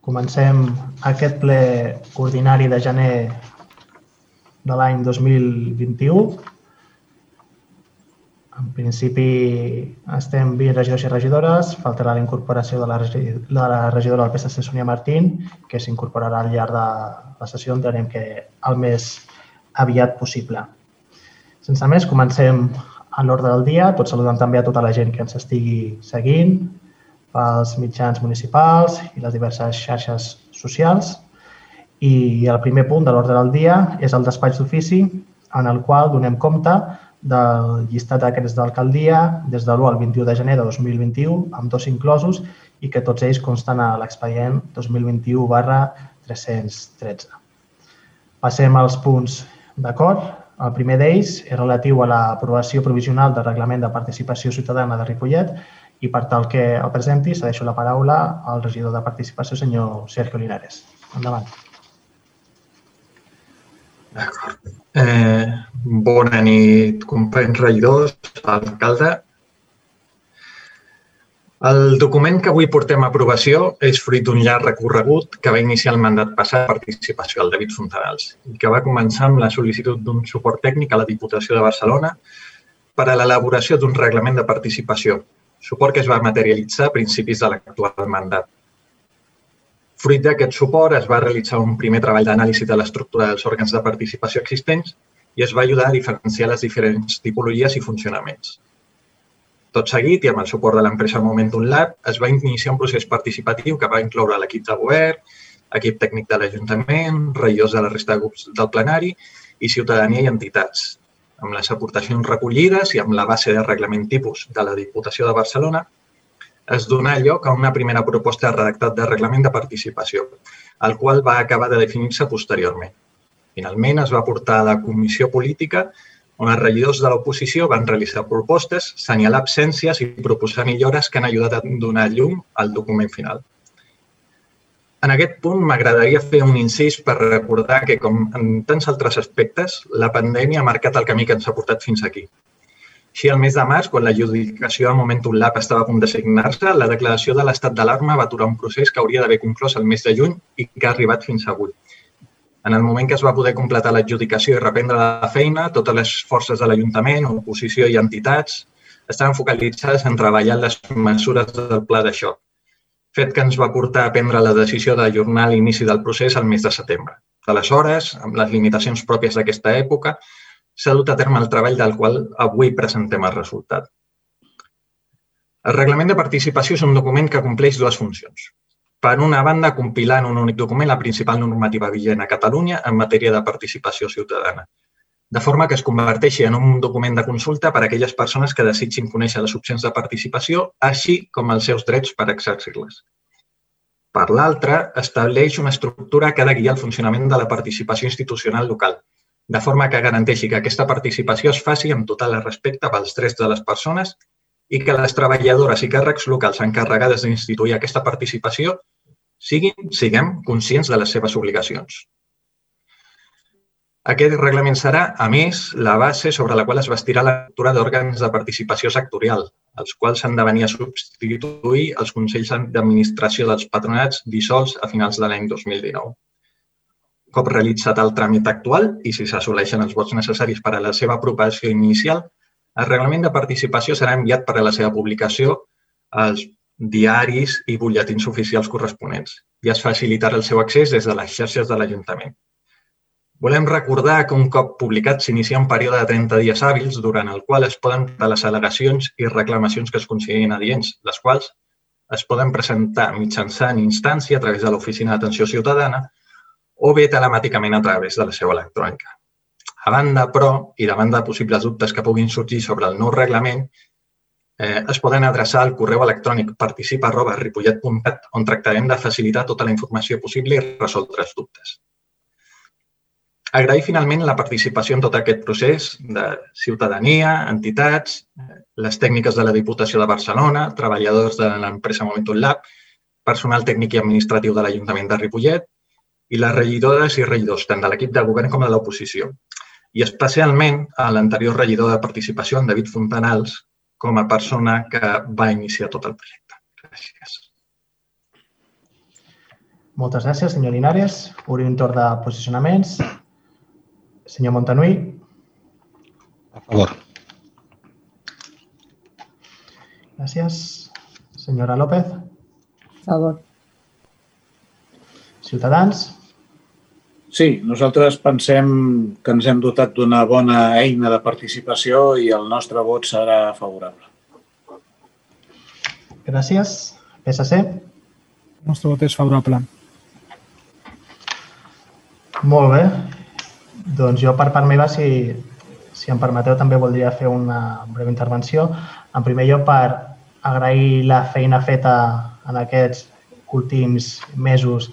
Comencem aquest ple ordinari de gener de l'any 2021. En principi estem 20 regidors i regidores. Faltarà la incorporació de la, regidora del PSC, Sonia Martín, que s'incorporarà al llarg de la sessió, entenem que el més aviat possible. Sense més, comencem a l'ordre del dia, tot saludant també a tota la gent que ens estigui seguint pels mitjans municipals i les diverses xarxes socials. I el primer punt de l'ordre del dia és el despatx d'ofici en el qual donem compte del llistat d'actes d'alcaldia des de l'1 al 21 de gener de 2021, amb dos inclosos i que tots ells consten a l'expedient 2021 barra 313. Passem als punts d'acord. El primer d'ells és relatiu a l'aprovació provisional del Reglament de Participació Ciutadana de Ripollet i per tal que el presenti, cedeixo la paraula al regidor de Participació, senyor Sergio Linares. Endavant. D'acord. Eh, bona nit, companys regidors, alcalde. El document que avui portem a aprovació és fruit d'un llarg recorregut que va iniciar el mandat passat de participació al David Fontanals i que va començar amb la sol·licitud d'un suport tècnic a la Diputació de Barcelona per a l'elaboració d'un reglament de participació suport que es va materialitzar a principis de l'actual mandat. Fruit d'aquest suport es va realitzar un primer treball d'anàlisi de l'estructura dels òrgans de participació existents i es va ajudar a diferenciar les diferents tipologies i funcionaments. Tot seguit, i amb el suport de l'empresa Momentum Lab, es va iniciar un procés participatiu que va incloure l'equip de govern, equip tècnic de l'Ajuntament, regidors de la resta de grups del plenari i ciutadania i entitats, amb les aportacions recollides i amb la base de reglament tipus de la Diputació de Barcelona, es donà lloc a una primera proposta de redactat de reglament de participació, el qual va acabar de definir-se posteriorment. Finalment, es va portar a la Comissió Política, on els regidors de l'oposició van realitzar propostes, senyalar absències i proposar millores que han ajudat a donar llum al document final. En aquest punt m'agradaria fer un incís per recordar que, com en tants altres aspectes, la pandèmia ha marcat el camí que ens ha portat fins aquí. Així, el mes de març, quan la judicació a Momentum Lab estava a punt de signar-se, la declaració de l'estat d'alarma va aturar un procés que hauria d'haver conclòs el mes de juny i que ha arribat fins avui. En el moment que es va poder completar l'adjudicació i reprendre la feina, totes les forces de l'Ajuntament, oposició i entitats estaven focalitzades en treballar les mesures del pla de xoc fet que ens va portar a prendre la decisió d'ajornar l'inici del procés al mes de setembre. Aleshores, amb les limitacions pròpies d'aquesta època, s'ha dut a terme el treball del qual avui presentem el resultat. El reglament de participació és un document que compleix dues funcions. Per una banda, compilar en un únic document la principal normativa vigent a Catalunya en matèria de participació ciutadana, de forma que es converteixi en un document de consulta per a aquelles persones que desitgin conèixer les opcions de participació, així com els seus drets per exercir-les. Per l'altra, estableix una estructura que ha de guiar el funcionament de la participació institucional local, de forma que garanteixi que aquesta participació es faci amb total respecte pels drets de les persones i que les treballadores i càrrecs locals encarregades d'instituir aquesta participació siguin, siguem conscients de les seves obligacions. Aquest reglament serà, a més, la base sobre la qual es bastirà la cultura d'òrgans de participació sectorial, els quals s'han de venir a substituir els Consells d'Administració dels Patronats dissolts a finals de l'any 2019. Cop realitzat el tràmit actual i si s'assoleixen els vots necessaris per a la seva aprovació inicial, el reglament de participació serà enviat per a la seva publicació als diaris i butlletins oficials corresponents i es facilitarà el seu accés des de les xarxes de l'Ajuntament. Volem recordar que un cop publicat s'inicia un període de 30 dies hàbils durant el qual es poden fer les al·legacions i reclamacions que es considerin adients, les quals es poden presentar mitjançant instància a través de l'Oficina d'Atenció Ciutadana o bé telemàticament a través de la seu electrònica. A banda, però, i davant de possibles dubtes que puguin sorgir sobre el nou reglament, eh, es poden adreçar al correu electrònic participa.ripollet.cat on tractarem de facilitar tota la informació possible i resoldre els dubtes. Agrair finalment la participació en tot aquest procés de ciutadania, entitats, les tècniques de la Diputació de Barcelona, treballadors de l'empresa Momentum Lab, personal tècnic i administratiu de l'Ajuntament de Ripollet i les regidores i regidors, tant de l'equip de govern com de l'oposició. I especialment a l'anterior regidor de participació, en David Fontanals, com a persona que va iniciar tot el projecte. Gràcies. Moltes gràcies, senyor Linares. Obrim un torn de posicionaments. Senyor Montanui. A favor. Gràcies. Senyora López. A favor. Ciutadans. Sí, nosaltres pensem que ens hem dotat d'una bona eina de participació i el nostre vot serà favorable. Gràcies. PSC. El nostre vot és favorable. Molt bé. Doncs jo, per part meva, si, si em permeteu, també voldria fer una breu intervenció. En primer lloc, per agrair la feina feta en aquests últims mesos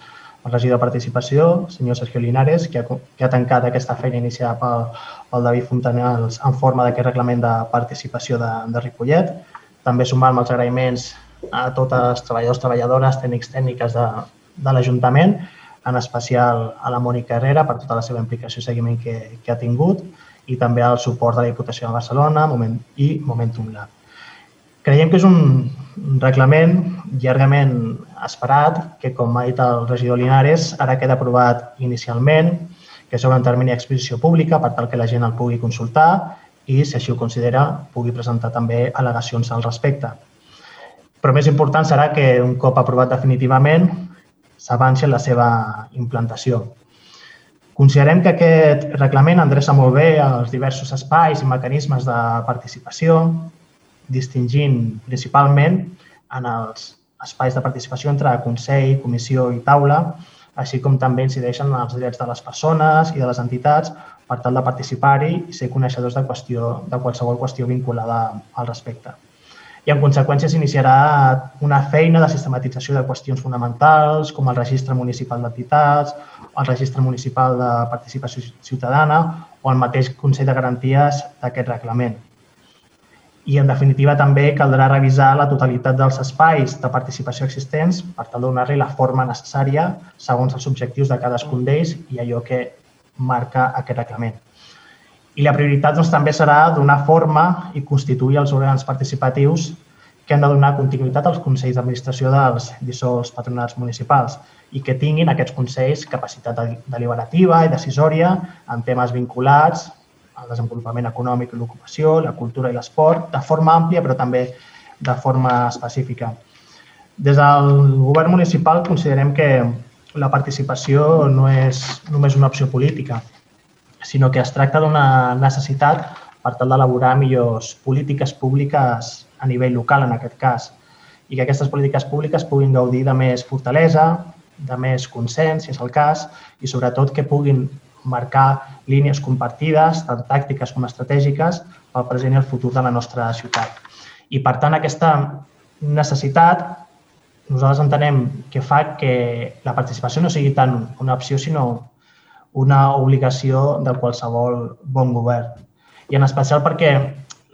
el regidor de Participació, senyor Sergio Linares, que ha, que ha tancat aquesta feina iniciada pel, pel David Fontanals en forma d'aquest reglament de participació de, de Ripollet. També sumant els agraïments a tots els treballadors, treballadores, tècnics, tècniques de, de l'Ajuntament, en especial a la Mònica Herrera per tota la seva implicació i seguiment que, que ha tingut i també al suport de la Diputació de Barcelona Moment, i Momentum Lab. Creiem que és un reglament llargament esperat, que com ha dit el regidor Linares, ara queda aprovat inicialment, que sobre un termini d'exposició pública per tal que la gent el pugui consultar i, si així ho considera, pugui presentar també al·legacions al respecte. Però més important serà que un cop aprovat definitivament s'avanci en la seva implantació. Considerem que aquest reglament endreça molt bé els diversos espais i mecanismes de participació, distingint principalment en els espais de participació entre Consell, Comissió i Taula, així com també incideixen en els drets de les persones i de les entitats per tal de participar-hi i ser coneixedors de, qüestió, de qualsevol qüestió vinculada al respecte. I en conseqüència s'iniciarà una feina de sistematització de qüestions fonamentals com el registre municipal d'entitats, el registre municipal de participació ciutadana o el mateix Consell de Garanties d'aquest reglament i, en definitiva, també caldrà revisar la totalitat dels espais de participació existents per tal de donar-li la forma necessària segons els objectius de cadascun d'ells i allò que marca aquest reglament. I la prioritat doncs, també serà donar forma i constituir els òrgans participatius que han de donar continuïtat als consells d'administració dels dissols patronats municipals i que tinguin aquests consells capacitat deliberativa i decisòria en temes vinculats el desenvolupament econòmic i l'ocupació, la cultura i l'esport, de forma àmplia però també de forma específica. Des del govern municipal considerem que la participació no és només una opció política, sinó que es tracta d'una necessitat per tal d'elaborar millors polítiques públiques a nivell local, en aquest cas, i que aquestes polítiques públiques puguin gaudir de més fortalesa, de més consens, si és el cas, i sobretot que puguin marcar línies compartides, tant tàctiques com estratègiques, pel present i el futur de la nostra ciutat. I, per tant, aquesta necessitat nosaltres entenem que fa que la participació no sigui tant una opció, sinó una obligació de qualsevol bon govern. I en especial perquè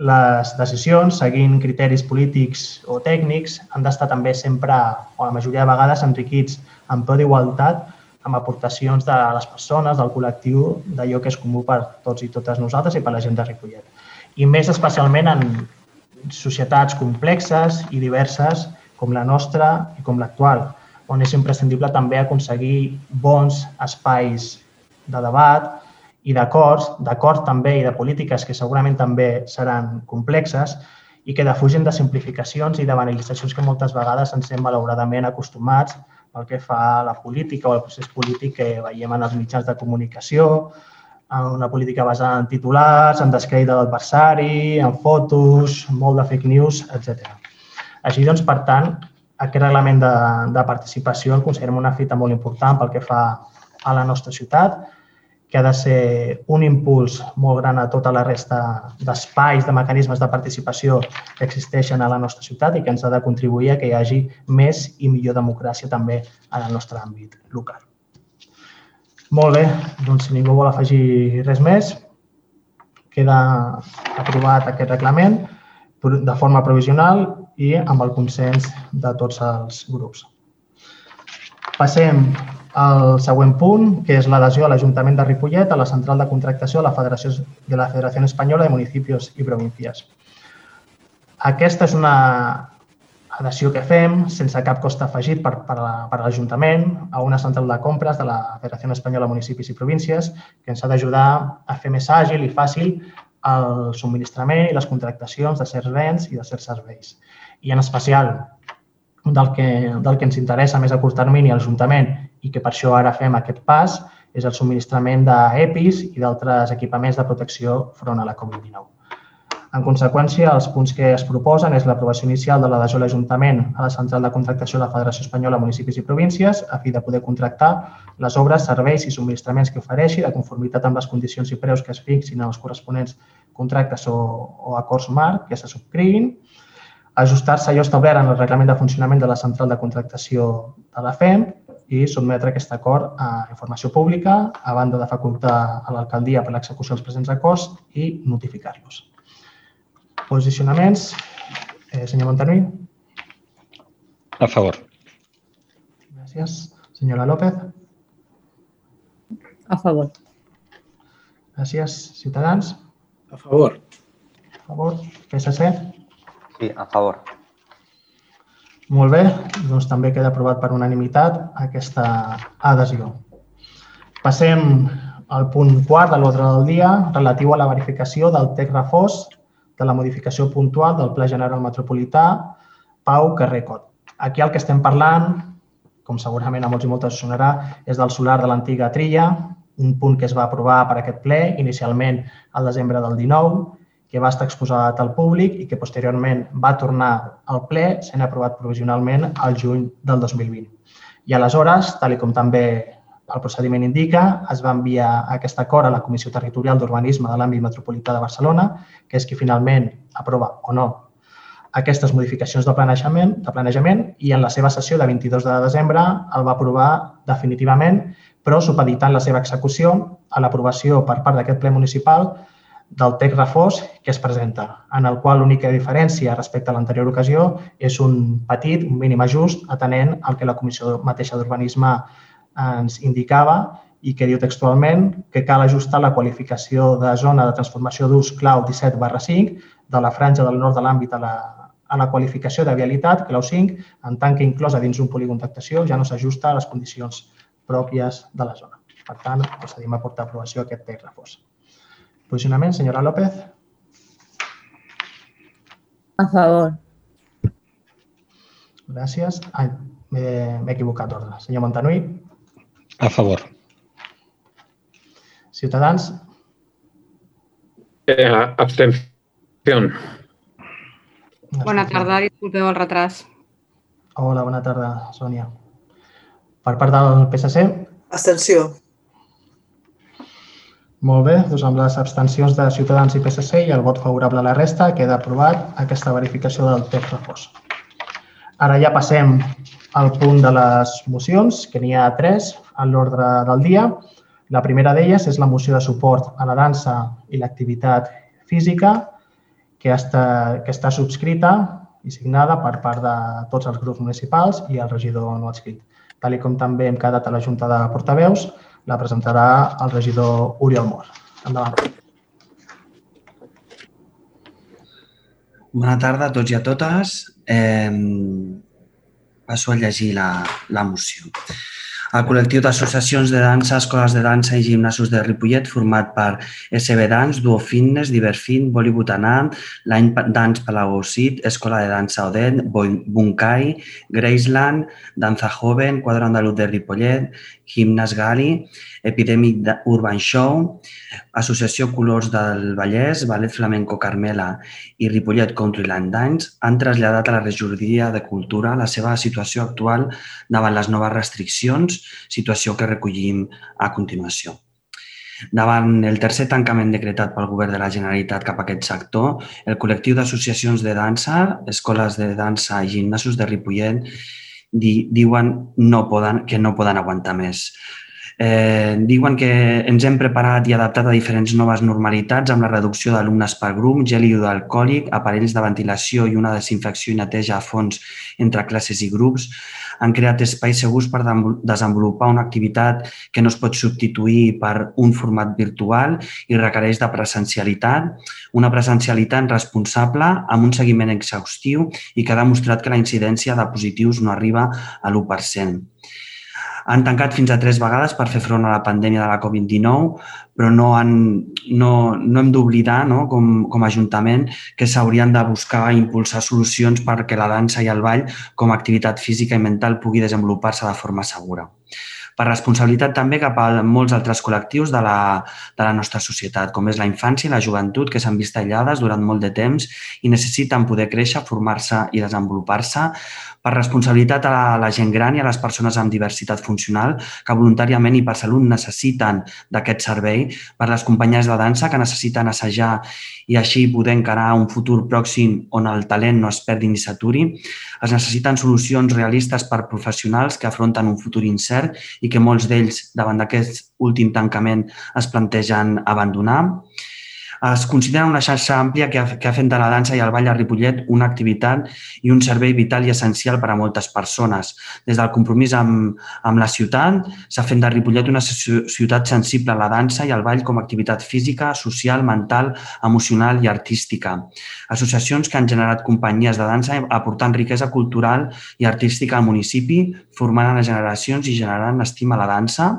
les decisions, seguint criteris polítics o tècnics, han d'estar també sempre, o la majoria de vegades, enriquits en peu d'igualtat amb aportacions de les persones, del col·lectiu, d'allò que és comú per tots i totes nosaltres i per la gent de Ripollet. I més especialment en societats complexes i diverses com la nostra i com l'actual, on és imprescindible també aconseguir bons espais de debat i d'acords, d'acords també i de polítiques que segurament també seran complexes i que defugin de simplificacions i de banalitzacions que moltes vegades ens hem malauradament acostumats pel que fa a la política o al procés polític que veiem en els mitjans de comunicació, en una política basada en titulars, en descrèdit de l'adversari, en fotos, molt de fake news, etc. Així doncs, per tant, aquest reglament de, de participació el considerem una fita molt important pel que fa a la nostra ciutat que ha de ser un impuls molt gran a tota la resta d'espais, de mecanismes de participació que existeixen a la nostra ciutat i que ens ha de contribuir a que hi hagi més i millor democràcia també en el nostre àmbit local. Molt bé, doncs si ningú vol afegir res més, queda aprovat aquest reglament de forma provisional i amb el consens de tots els grups. Passem el següent punt, que és l'adhesió a l'Ajuntament de Ripollet a la central de contractació de la Federació, de la Federació Espanyola de Municipis i Províncies. Aquesta és una adhesió que fem, sense cap cost afegit per, per, per l'Ajuntament, a una central de compres de la Federació Espanyola de Municipis i Províncies, que ens ha d'ajudar a fer més àgil i fàcil el subministrament i les contractacions de certs béns i de certs serveis. I en especial, del que, del que ens interessa més a curt termini a l'Ajuntament i que per això ara fem aquest pas és el subministrament d'EPIs i d'altres equipaments de protecció front a la Covid-19. En conseqüència, els punts que es proposen és l'aprovació inicial de l'adhesió a l'Ajuntament a la central de contractació de la Federació Espanyola Municipis i Províncies a fi de poder contractar les obres, serveis i subministraments que ofereixi de conformitat amb les condicions i preus que es fixin en els corresponents contractes o, o acords marc que se subscriguin, ajustar-se allò establert en el reglament de funcionament de la central de contractació de la FEM i sotmetre aquest acord a informació pública a banda de facultar a l'alcaldia per l'execució dels presents acords i notificar-los. Posicionaments. Eh, senyor Montanui. A favor. Gràcies. Senyora López. A favor. Gràcies. Ciutadans. A favor. A favor. PSC. Sí, a favor. Molt bé, doncs també queda aprovat per unanimitat aquesta adhesió. Passem al punt quart de l'ordre del dia relatiu a la verificació del text refós de la modificació puntual del Pla General Metropolità Pau Carrer Cot. Aquí el que estem parlant, com segurament a molts i moltes sonarà, és del solar de l'antiga Trilla, un punt que es va aprovar per aquest ple inicialment al desembre del 19, que va estar exposat al públic i que posteriorment va tornar al ple sent aprovat provisionalment al juny del 2020. I aleshores, tal com també el procediment indica, es va enviar aquest acord a la Comissió Territorial d'Urbanisme de l'àmbit metropolità de Barcelona, que és qui finalment aprova o no aquestes modificacions de planejament, de planejament i en la seva sessió de 22 de desembre el va aprovar definitivament, però supeditant la seva execució a l'aprovació per part d'aquest ple municipal del text refós que es presenta, en el qual l'única diferència respecte a l'anterior ocasió és un petit, un mínim ajust, atenent al que la Comissió mateixa d'Urbanisme ens indicava i que diu textualment que cal ajustar la qualificació de zona de transformació d'ús clau 17 barra 5 de la franja del nord de l'àmbit a la, a la qualificació de vialitat, clau 5, en tant que inclosa dins un polígon d'actuació ja no s'ajusta a les condicions pròpies de la zona. Per tant, procedim a portar a aprovació aquest text refós. Posicionament, senyora López. A favor. Gràcies. Ai, m'he m'he equivocat d'ordre. Senyor Montanui. A favor. Ciutadans. Eh, abstención. Bona tarda, disculpeu el retras. Hola, bona tarda, Sònia. Per part del PSC, Abstenció. Molt bé, doncs amb les abstencions de Ciutadans i PSC i el vot favorable a la resta, queda aprovat aquesta verificació del text refós. Ara ja passem al punt de les mocions, que n'hi ha tres en l'ordre del dia. La primera d'elles és la moció de suport a la dansa i l'activitat física, que està, que està subscrita i signada per part de tots els grups municipals i el regidor no adscrit. Tal com també hem quedat a la Junta de Portaveus, la presentarà el regidor Oriol Mor. Endavant. Bona tarda a tots i a totes. Eh, passo a llegir la, la moció. El col·lectiu d'associacions de dansa, escoles de dansa i gimnasos de Ripollet, format per SB Dance, Duo Fitness, Diverfin, Bollywood Anand, Line Dance Palagocit, Escola de Dansa Odet, Bunkai, Graceland, Danza Joven, Quadro Andaluz de Ripollet, Gimnas Gali, Epidemic Urban Show, Associació Colors del Vallès, Ballet Flamenco Carmela i Ripollet Countryland Dance han traslladat a la regidoria de Cultura la seva situació actual davant les noves restriccions, situació que recollim a continuació. Davant el tercer tancament decretat pel Govern de la Generalitat cap a aquest sector, el col·lectiu d'associacions de dansa, escoles de dansa i gimnasos de Ripollet di, diuen no poden, que no poden aguantar més. Eh, diuen que ens hem preparat i adaptat a diferents noves normalitats amb la reducció d'alumnes per grup, gel hidroalcohòlic, aparells de ventilació i una desinfecció i neteja a fons entre classes i grups. Han creat espais segurs per desenvolupar una activitat que no es pot substituir per un format virtual i requereix de presencialitat, una presencialitat responsable amb un seguiment exhaustiu i que ha demostrat que la incidència de positius no arriba a l'1% han tancat fins a tres vegades per fer front a la pandèmia de la Covid-19, però no, han, no, no hem d'oblidar no, com, com a Ajuntament que s'haurien de buscar i impulsar solucions perquè la dansa i el ball com a activitat física i mental pugui desenvolupar-se de forma segura. Per responsabilitat també cap a molts altres col·lectius de la, de la nostra societat, com és la infància i la joventut, que s'han vist aïllades durant molt de temps i necessiten poder créixer, formar-se i desenvolupar-se, per responsabilitat a la gent gran i a les persones amb diversitat funcional que voluntàriament i per salut necessiten d'aquest servei, per les companyies de dansa que necessiten assajar i així poder encarar un futur pròxim on el talent no es perdi ni s'aturi. Es necessiten solucions realistes per professionals que afronten un futur incert i que molts d'ells, davant d'aquest últim tancament, es plantegen abandonar es considera una xarxa àmplia que ha, que ha fet de la dansa i el ball a Ripollet una activitat i un servei vital i essencial per a moltes persones. Des del compromís amb, amb la ciutat, s'ha fet de Ripollet una ciutat sensible a la dansa i al ball com a activitat física, social, mental, emocional i artística. Associacions que han generat companyies de dansa aportant riquesa cultural i artística al municipi, formant a les generacions i generant estima a la dansa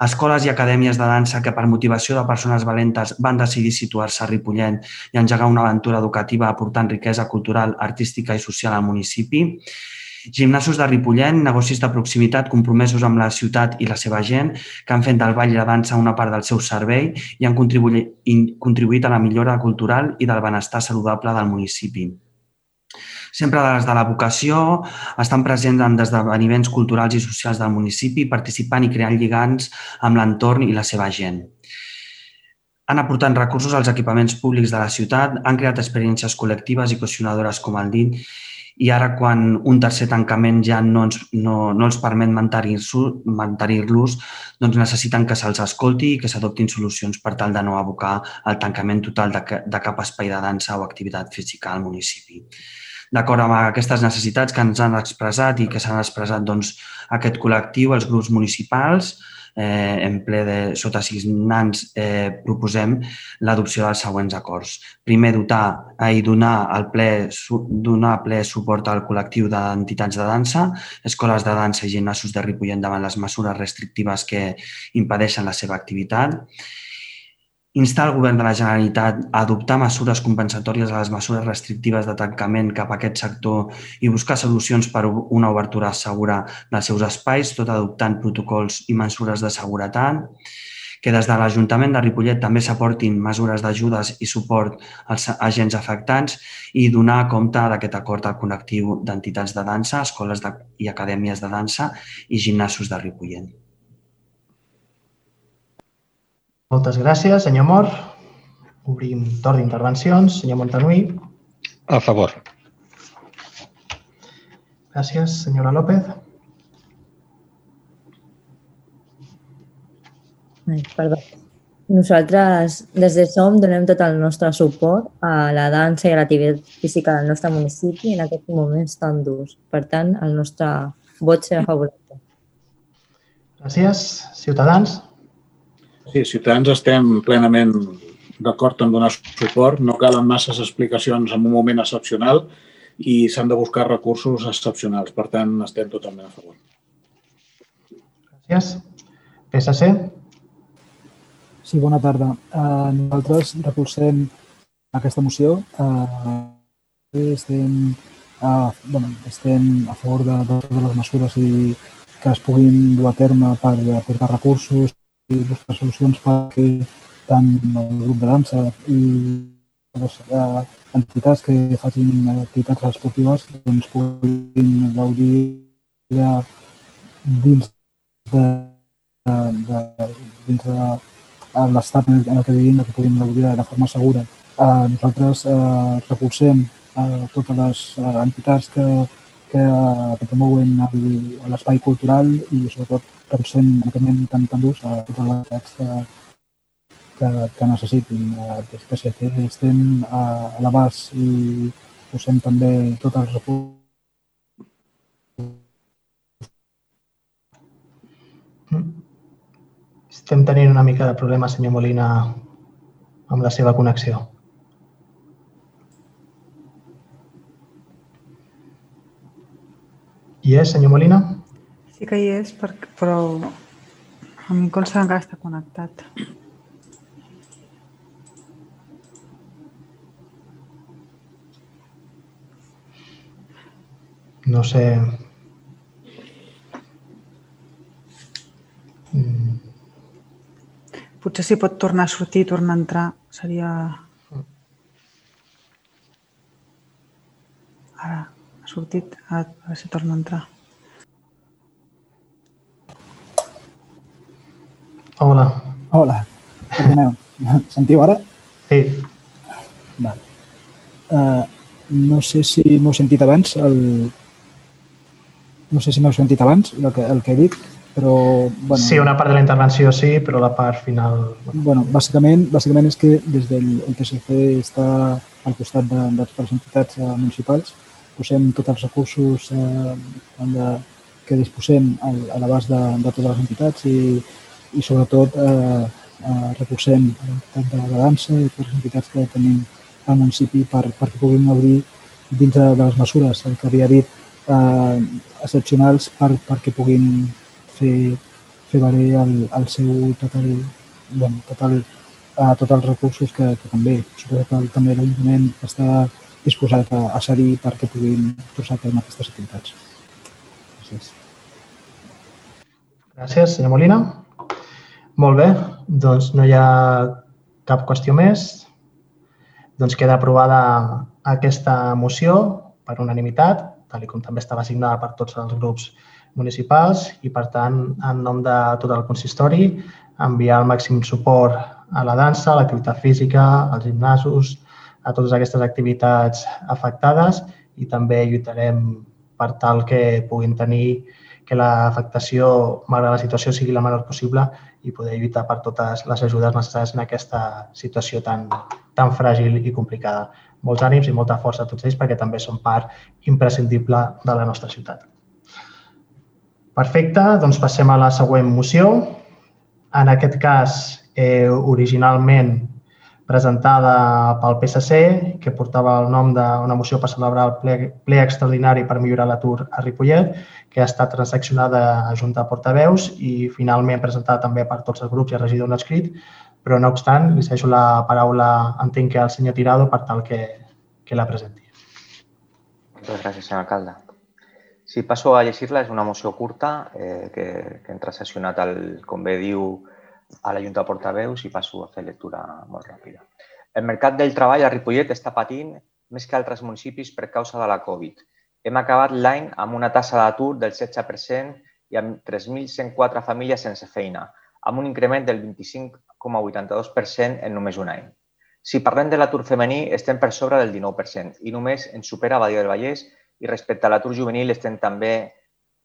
escoles i acadèmies de dansa que per motivació de persones valentes van decidir situar-se a Ripollet i engegar una aventura educativa aportant riquesa cultural, artística i social al municipi. Gimnasos de Ripollet, negocis de proximitat compromesos amb la ciutat i la seva gent, que han fet del ball i la dansa una part del seu servei i han contribuït a la millora cultural i del benestar saludable del municipi sempre des de la vocació, estan presents en esdeveniments culturals i socials del municipi, participant i creant lligants amb l'entorn i la seva gent. Han aportat recursos als equipaments públics de la ciutat, han creat experiències col·lectives i cohesionadores, com el dit, i ara quan un tercer tancament ja no ens, no, no els permet mantenir-los, mantenir doncs necessiten que se'ls escolti i que s'adoptin solucions per tal de no abocar el tancament total de, de cap espai de dansa o activitat física al municipi d'acord amb aquestes necessitats que ens han expressat i que s'han expressat doncs, aquest col·lectiu, els grups municipals, eh, en ple de sota signants eh, proposem l'adopció dels següents acords. Primer, dotar i donar el ple, donar ple suport al col·lectiu d'entitats de dansa, escoles de dansa i gimnasos de Ripollet davant les mesures restrictives que impedeixen la seva activitat instar el govern de la Generalitat a adoptar mesures compensatòries a les mesures restrictives de tancament cap a aquest sector i buscar solucions per una obertura segura dels seus espais, tot adoptant protocols i mesures de seguretat, que des de l'Ajuntament de Ripollet també s'aportin mesures d'ajudes i suport als agents afectants i donar compte d'aquest acord al col·lectiu d'entitats de dansa, escoles de, i acadèmies de dansa i gimnasos de Ripollet. Moltes gràcies, senyor Mor. Obrim torn d'intervencions. Senyor Montanui. A favor. Gràcies, senyora López. Perdó. Nosaltres, des de SOM, donem tot el nostre suport a la dansa i a l'activitat física del nostre municipi en aquests moments tan durs. Per tant, el nostre vot serà favorable. Gràcies. Ciutadans. Sí, Ciutadans estem plenament d'acord en donar suport. No calen masses explicacions en un moment excepcional i s'han de buscar recursos excepcionals. Per tant, estem totalment a favor. Gràcies. PSC. Sí, bona tarda. Uh, nosaltres repulsem aquesta moció. Uh, estem, uh, bueno, estem a favor de, de totes les mesures i que es puguin dur a terme per aportar recursos i buscar solucions perquè tant el grup de dansa i les entitats que facin activitats esportives doncs, puguin gaudir de, dins de, de, dins de l'estat en el que vivim, que puguin gaudir de forma segura. Eh, nosaltres eh, recolzem eh, totes les eh, entitats que que, que promouen l'espai cultural i sobretot pensem en aquest moment tan, tan durs a totes les entitats que, que, que necessitin. Eh, Des de PSC estem a, a l'abast i posem també tots els recursos Estem tenint una mica de problema, senyor Molina, amb la seva connexió. Hi és, senyor Molina? Sí que hi és, per- però a mi em consta que encara està connectat. No sé... Mm, Potser si pot tornar a sortir i tornar a entrar seria... Ara ha sortit, a veure si torna a entrar. Hola. Hola, perdoneu. Sentiu ara? Sí. Vale. Uh, no sé si m'heu sentit abans el... No sé si m'heu sentit abans el que, el que he dit, però... Bueno, Sí, una part de la intervenció sí, però la part final... Bueno, bàsicament, bàsicament és que des del el PSC està al costat de, de les entitats eh, municipals, posem tots els recursos eh, de, que disposem al, a l'abast de, de totes les entitats i, i sobretot eh, eh, recolzem l'entitat de la dansa i totes les entitats que tenim al municipi per, perquè puguin obrir dins de, de les mesures, el que havia dit, eh, excepcionals per, perquè puguin fer, fer valer el, el seu total, bueno, total, eh, tots els recursos que, que també, suposo que també l'Ajuntament està disposat a, a cedir perquè puguin posar a terme aquestes activitats. Gràcies. Gràcies, senyor Molina. Molt bé, doncs no hi ha cap qüestió més. Doncs queda aprovada aquesta moció per unanimitat, tal com també estava signada per tots els grups municipals i, per tant, en nom de tot el consistori, enviar el màxim suport a la dansa, a l'activitat física, als gimnasos, a totes aquestes activitats afectades i també lluitarem per tal que puguin tenir que l'afectació, malgrat la situació, sigui la menor possible i poder lluitar per totes les ajudes necessàries en aquesta situació tan, tan fràgil i complicada. Molts ànims i molta força a tots ells perquè també són part imprescindible de la nostra ciutat. Perfecte, doncs passem a la següent moció. En aquest cas, eh, originalment presentada pel PSC, que portava el nom d'una moció per celebrar el ple, ple extraordinari per millorar l'atur a Ripollet, que ha estat transaccionada a Junta de Portaveus i finalment presentada també per tots els grups i el regidor no escrit, però no obstant, li deixo la paraula, entenc que al senyor Tirado, per tal que, que la presenti. Moltes gràcies, senyor alcalde. Si passo a llegir-la, és una moció curta eh, que, que hem transaccionat, el, com bé diu, a la Junta de Portaveus i passo a fer lectura molt ràpida. El mercat del treball a Ripollet està patint més que altres municipis per causa de la Covid. Hem acabat l'any amb una tassa d'atur del 16% i amb 3.104 famílies sense feina, amb un increment del 25,82% en només un any. Si parlem de l'atur femení, estem per sobre del 19% i només ens supera Badia del Vallès i respecte a l'atur juvenil estem també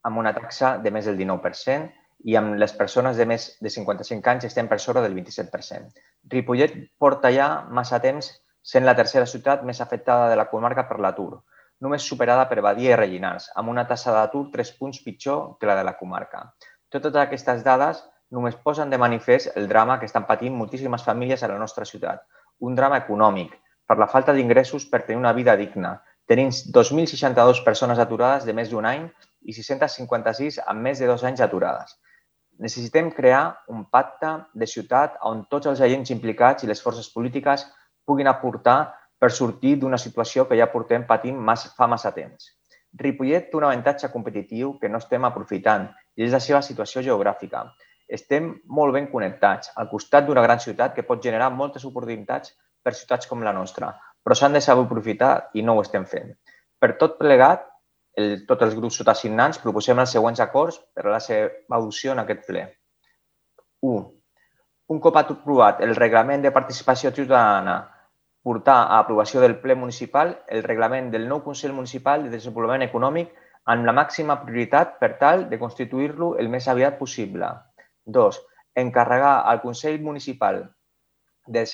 amb una taxa de més del 19% i amb les persones de més de 55 anys estem per sobre del 27%. Ripollet porta ja massa temps sent la tercera ciutat més afectada de la comarca per l'atur, només superada per Badia i Rellinars, amb una tassa d'atur 3 punts pitjor que la de la comarca. Totes aquestes dades només posen de manifest el drama que estan patint moltíssimes famílies a la nostra ciutat. Un drama econòmic, per la falta d'ingressos per tenir una vida digna, tenint 2.062 persones aturades de més d'un any i 656 amb més de dos anys aturades. Necessitem crear un pacte de ciutat on tots els agents implicats i les forces polítiques puguin aportar per sortir d'una situació que ja portem patint massa, fa massa temps. Ripollet té un avantatge competitiu que no estem aprofitant i és la seva situació geogràfica. Estem molt ben connectats, al costat d'una gran ciutat que pot generar moltes oportunitats per ciutats com la nostra, però s'han de saber aprofitar i no ho estem fent. Per tot plegat, el, tots els grups sotassignants proposem els següents acords per a la seva adopció en aquest ple. 1. Un cop aprovat el reglament de participació ciutadana portar a aprovació del ple municipal el reglament del nou Consell Municipal de Desenvolupament Econòmic amb la màxima prioritat per tal de constituir-lo el més aviat possible. 2. Encarregar al Consell Municipal de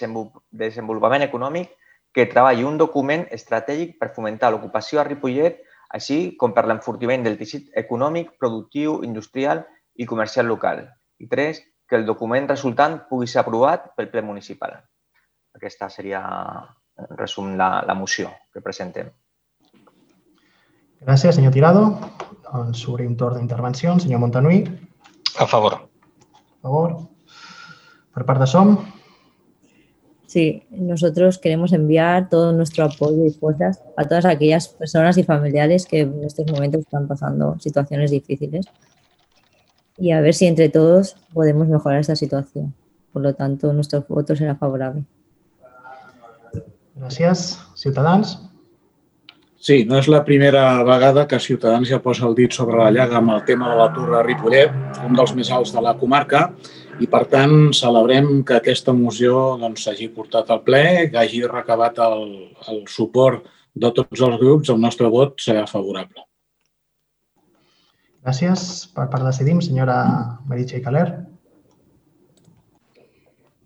Desenvolupament Econòmic que treballi un document estratègic per fomentar l'ocupació a Ripollet, així com per l'enfortiment del teixit econòmic, productiu, industrial i comercial local. I tres, que el document resultant pugui ser aprovat pel ple municipal. Aquesta seria, en resum, la, la moció que presentem. Gràcies, senyor Tirado. Doncs obrim torn d'intervencions. Senyor Montanui. A favor. A favor. Per part de SOM. Sí, nosotros queremos enviar todo nuestro apoyo y fuerzas a todas aquellas personas y familiares que en estos momentos están pasando situaciones difíciles y a ver si entre todos podemos mejorar esta situación. Por lo tanto, nuestro voto será favorable. Gràcies. Ciutadans. Sí, no és la primera vegada que Ciutadans ja posa el dit sobre la llaga amb el tema de l'atur a Ripollet, un dels més alts de la comarca, i per tant celebrem que aquesta moció doncs, s'hagi doncs, portat al ple, que hagi recabat el, el suport de tots els grups, el nostre vot serà favorable. Gràcies. Per part de Cedim, senyora Meritxell Caler.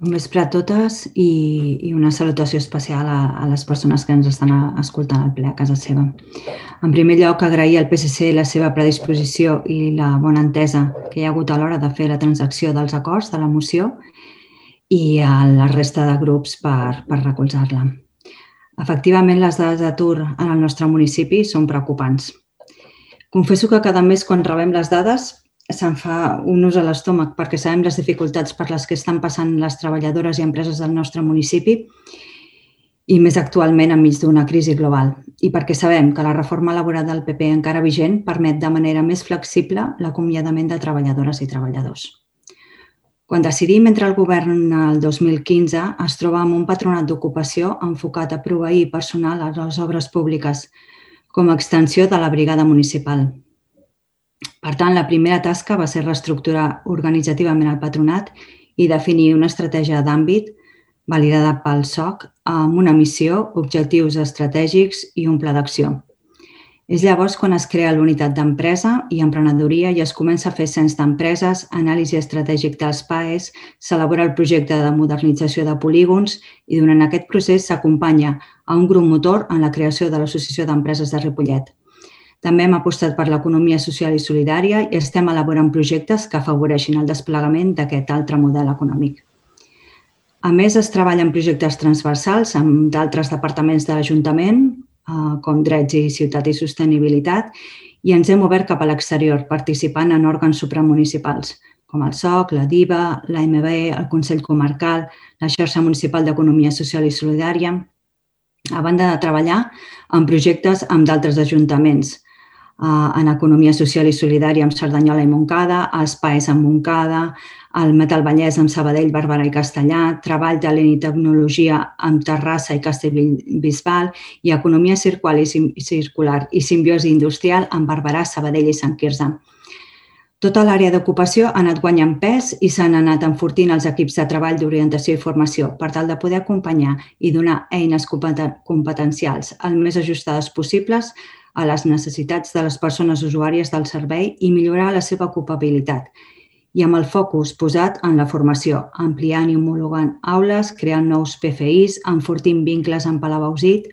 Bon vespre a totes i, i una salutació especial a, a les persones que ens estan escoltant al ple a casa seva. En primer lloc, agrair al PSC la seva predisposició i la bona entesa que hi ha hagut a l'hora de fer la transacció dels acords de la moció i a la resta de grups per, per recolzar-la. Efectivament, les dades d'atur en el nostre municipi són preocupants. Confesso que cada mes quan rebem les dades se'n fa un ús a l'estómac perquè sabem les dificultats per les que estan passant les treballadores i empreses del nostre municipi i més actualment enmig d'una crisi global. I perquè sabem que la reforma laboral del PP encara vigent permet de manera més flexible l'acomiadament de treballadores i treballadors. Quan decidim entre el govern el 2015 es troba amb un patronat d'ocupació enfocat a proveir personal a les obres públiques com a extensió de la brigada municipal, per tant, la primera tasca va ser reestructurar organitzativament el patronat i definir una estratègia d'àmbit validada pel SOC amb una missió, objectius estratègics i un pla d'acció. És llavors quan es crea l'unitat d'empresa i emprenedoria i es comença a fer cens d'empreses, anàlisi estratègic dels PAEs, s'elabora el projecte de modernització de polígons i durant aquest procés s'acompanya a un grup motor en la creació de l'Associació d'Empreses de Ripollet. També hem apostat per l'economia social i solidària i estem elaborant projectes que afavoreixin el desplegament d'aquest altre model econòmic. A més, es treballa en projectes transversals amb d'altres departaments de l'Ajuntament, eh, com Drets i Ciutat i Sostenibilitat, i ens hem obert cap a l'exterior, participant en òrgans supramunicipals, com el SOC, la DIVA, l'AMB, el Consell Comarcal, la xarxa municipal d'Economia Social i Solidària, a banda de treballar en projectes amb d'altres ajuntaments, en Economia Social i Solidària amb Cerdanyola i Montcada, els PAES amb Montcada, el Metal Vallès amb Sabadell, Barberà i Castellà, Treball de i Tecnologia amb Terrassa i Castellbisbal i Economia Circular i, circular i Simbiosi Industrial amb Barberà, Sabadell i Sant Quirze. Tota l'àrea d'ocupació ha anat guanyant pes i s'han anat enfortint els equips de treball d'orientació i formació per tal de poder acompanyar i donar eines competencials el més ajustades possibles a les necessitats de les persones usuàries del servei i millorar la seva ocupabilitat. I amb el focus posat en la formació, ampliant i homologant aules, creant nous PFIs, enfortint vincles amb Palavausit.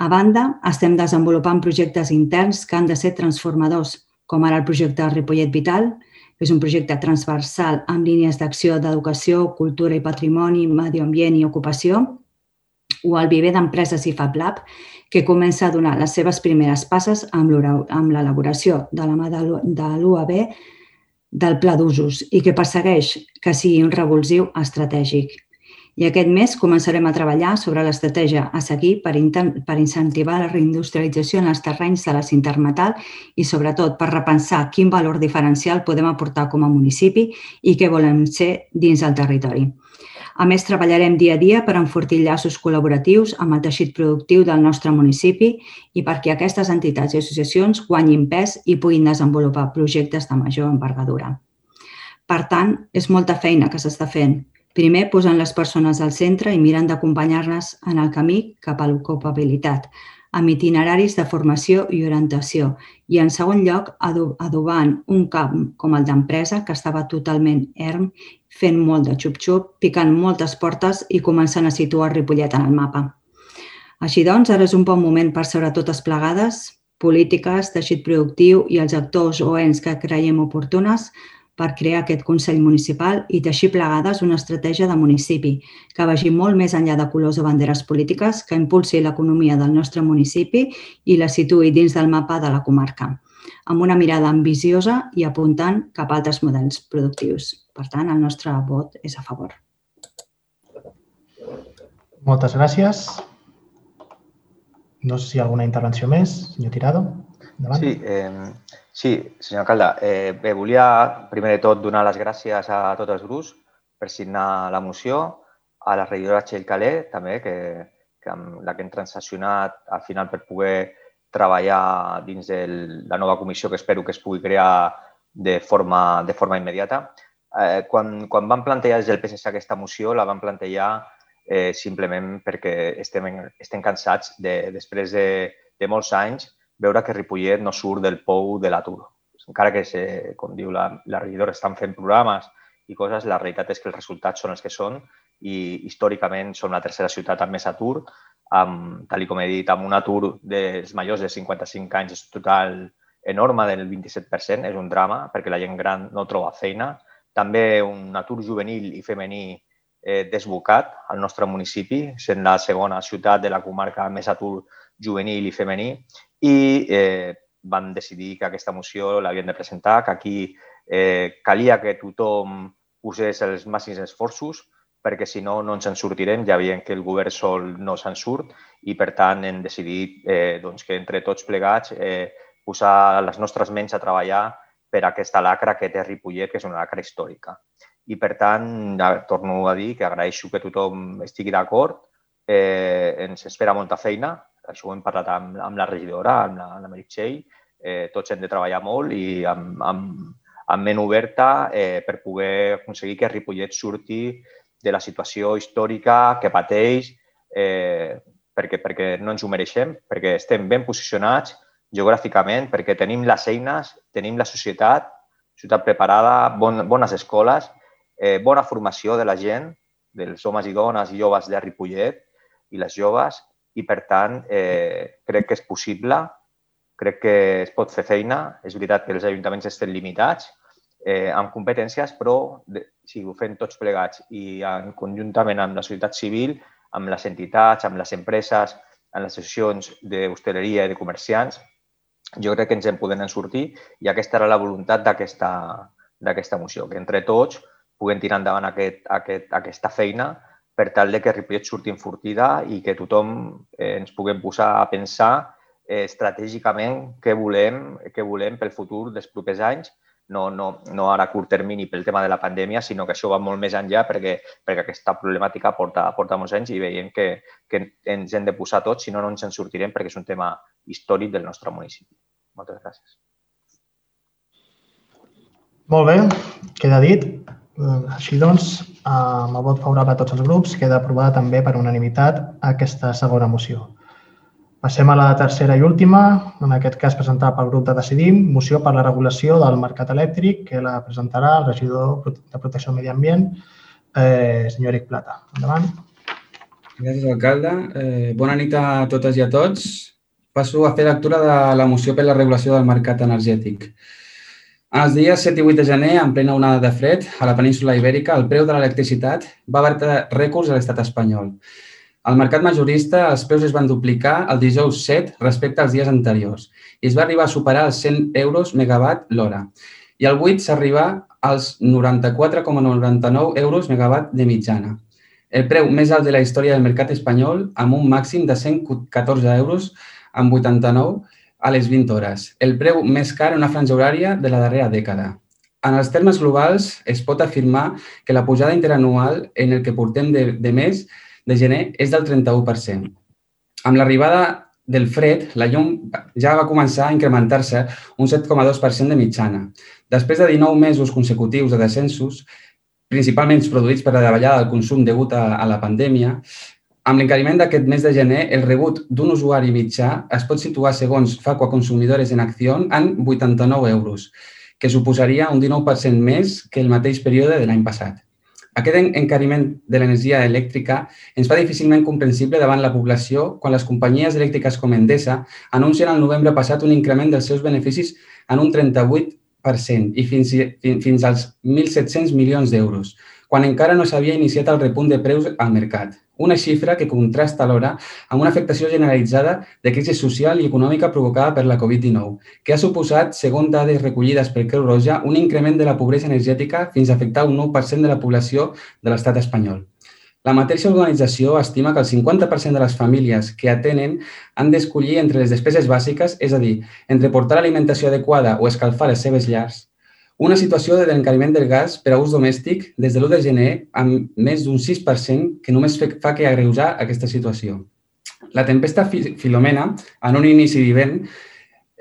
A banda, estem desenvolupant projectes interns que han de ser transformadors, com ara el projecte Ripollet Vital, que és un projecte transversal amb línies d'acció d'educació, cultura i patrimoni, medi ambient i ocupació, o el viver d'empreses i Fab Lab, que comença a donar les seves primeres passes amb l'elaboració de la mà de l'UAB del pla d'usos i que persegueix que sigui un revulsiu estratègic. I aquest mes començarem a treballar sobre l'estratègia a seguir per, per incentivar la reindustrialització en els terrenys de la Cintermetal i, sobretot, per repensar quin valor diferencial podem aportar com a municipi i què volem ser dins del territori. A més, treballarem dia a dia per enfortir llaços col·laboratius amb el teixit productiu del nostre municipi i perquè aquestes entitats i associacions guanyin pes i puguin desenvolupar projectes de major envergadura. Per tant, és molta feina que s'està fent. Primer, posant les persones al centre i mirant d'acompanyar-les en el camí cap a l'ocupabilitat. amb itineraris de formació i orientació i, en segon lloc, adobant un camp com el d'empresa que estava totalment erm, fent molt de xup-xup, picant moltes portes i començant a situar Ripollet en el mapa. Així doncs, ara és un bon moment per seure totes plegades, polítiques, teixit productiu i els actors o ens que creiem oportunes per crear aquest Consell Municipal i teixir plegades una estratègia de municipi que vagi molt més enllà de colors o banderes polítiques, que impulsi l'economia del nostre municipi i la situï dins del mapa de la comarca, amb una mirada ambiciosa i apuntant cap a altres models productius. Per tant, el nostre vot és a favor. Moltes gràcies. No sé si hi ha alguna intervenció més, senyor Tirado. Endavant. Sí, eh, sí, senyor alcalde. Eh, bé, volia primer de tot donar les gràcies a tots els grups per signar la moció, a la regidora Txell Calé, també, que, que amb la que hem transaccionat al final per poder treballar dins de la nova comissió que espero que es pugui crear de forma, de forma immediata. Eh, quan, quan van plantejar des del PSC aquesta moció, la van plantejar eh, simplement perquè estem, estem cansats de, després de, de molts anys, veure que Ripollet no surt del pou de l'atur. Encara que, se, com diu la, la regidora, estan fent programes i coses, la realitat és que els resultats són els que són i històricament som la tercera ciutat amb més atur, amb, tal com he dit, amb un atur dels majors de 55 anys és total enorme del 27%, és un drama perquè la gent gran no troba feina. També un atur juvenil i femení eh, desbocat al nostre municipi, sent la segona ciutat de la comarca més atur juvenil i femení i eh, van decidir que aquesta moció l'havien de presentar, que aquí eh, calia que tothom posés els màxims esforços perquè si no, no ens en sortirem. Ja veiem que el govern sol no se'n surt i, per tant, hem decidit eh, doncs, que entre tots plegats eh, posar les nostres ments a treballar per aquesta lacra que té Ripollet, que és una lacra històrica i, per tant, torno a dir que agraeixo que tothom estigui d'acord. Eh, ens espera molta feina, això ho hem parlat amb, amb la regidora, amb la, amb la Meritxell. Eh, tots hem de treballar molt i amb, amb, amb ment oberta eh, per poder aconseguir que Ripollet surti de la situació històrica que pateix, eh, perquè, perquè no ens ho mereixem, perquè estem ben posicionats geogràficament, perquè tenim les eines, tenim la societat, ciutat preparada, bon, bones escoles eh, bona formació de la gent, dels homes i dones i joves de Ripollet i les joves, i per tant eh, crec que és possible, crec que es pot fer feina. És veritat que els ajuntaments estan limitats eh, amb competències, però si ho fem tots plegats i en, conjuntament amb la societat civil, amb les entitats, amb les empreses, amb les associacions d'hostaleria i de comerciants, jo crec que ens en podem sortir i aquesta era la voluntat d'aquesta moció, que entre tots puguem tirar endavant aquest, aquest, aquesta feina per tal de que Ripollet surti enfortida i que tothom eh, ens puguem posar a pensar eh, estratègicament què volem, què volem pel futur dels propers anys, no, no, no ara a curt termini pel tema de la pandèmia, sinó que això va molt més enllà perquè, perquè aquesta problemàtica porta, porta molts anys i veiem que, que ens hem de posar tots, si no, no ens en sortirem perquè és un tema històric del nostre municipi. Moltes gràcies. Molt bé, queda dit. Així doncs, amb el vot favorable a tots els grups, queda aprovada també per unanimitat aquesta segona moció. Passem a la tercera i última, en aquest cas presentada pel grup de Decidim, moció per la regulació del mercat elèctric, que la presentarà el regidor de Protecció del Medi Ambient, eh, senyor Eric Plata. Endavant. Gràcies, alcalde. Eh, bona nit a totes i a tots. Passo a fer lectura de la moció per la regulació del mercat energètic. Els dies 7 i 8 de gener, en plena onada de fred, a la península Ibèrica, el preu de l'electricitat va batre rècords a l'estat espanyol. Al mercat majorista, els preus es van duplicar el dijous 7 respecte als dies anteriors i es va arribar a superar els 100 euros megawatt l'hora. I el 8 s'arriba als 94,99 euros megawatt de mitjana. El preu més alt de la història del mercat espanyol, amb un màxim de 114 euros amb 89 a les 20 hores, el preu més car en una franja horària de la darrera dècada. En els termes globals, es pot afirmar que la pujada interanual en el que portem de, de mes de gener és del 31%. Amb l'arribada del fred, la llum ja va començar a incrementar-se un 7,2% de mitjana. Després de 19 mesos consecutius de descensos, principalment produïts per la davallada del consum degut a, a la pandèmia, amb l'encariment d'aquest mes de gener, el rebut d'un usuari mitjà es pot situar, segons Facua Consumidores en Acció, en 89 euros, que suposaria un 19% més que el mateix període de l'any passat. Aquest encariment de l'energia elèctrica ens fa difícilment comprensible davant la població quan les companyies elèctriques com Endesa anuncien el novembre passat un increment dels seus beneficis en un 38% i fins, fins als 1.700 milions d'euros, quan encara no s'havia iniciat el repunt de preus al mercat. Una xifra que contrasta alhora amb una afectació generalitzada de crisi social i econòmica provocada per la Covid-19, que ha suposat, segons dades recollides per Creu Roja, un increment de la pobresa energètica fins a afectar un 9% de la població de l'estat espanyol. La mateixa organització estima que el 50% de les famílies que atenen han d'escollir entre les despeses bàsiques, és a dir, entre portar alimentació adequada o escalfar les seves llars, una situació de l'encariment del gas per a ús domèstic des de l'1 de gener amb més d'un 6% que només fa que agreujar aquesta situació. La tempesta Filomena, en un inici d'hivern,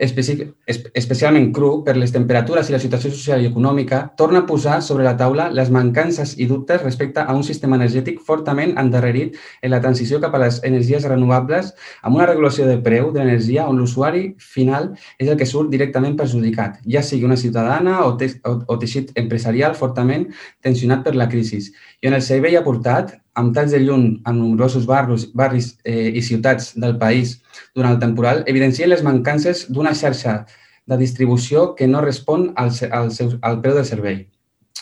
especialment cru per les temperatures i la situació social i econòmica, torna a posar sobre la taula les mancances i dubtes respecte a un sistema energètic fortament endarrerit en la transició cap a les energies renovables amb una regulació de preu de l'energia on l'usuari final és el que surt directament perjudicat, ja sigui una ciutadana o, te o, teixit empresarial fortament tensionat per la crisi. I on el servei aportat amb talls de llum en nombrosos barris, barris eh, i ciutats del país durant el temporal, evidencien les mancances d'una xarxa de distribució que no respon al, al, seu, al preu del servei.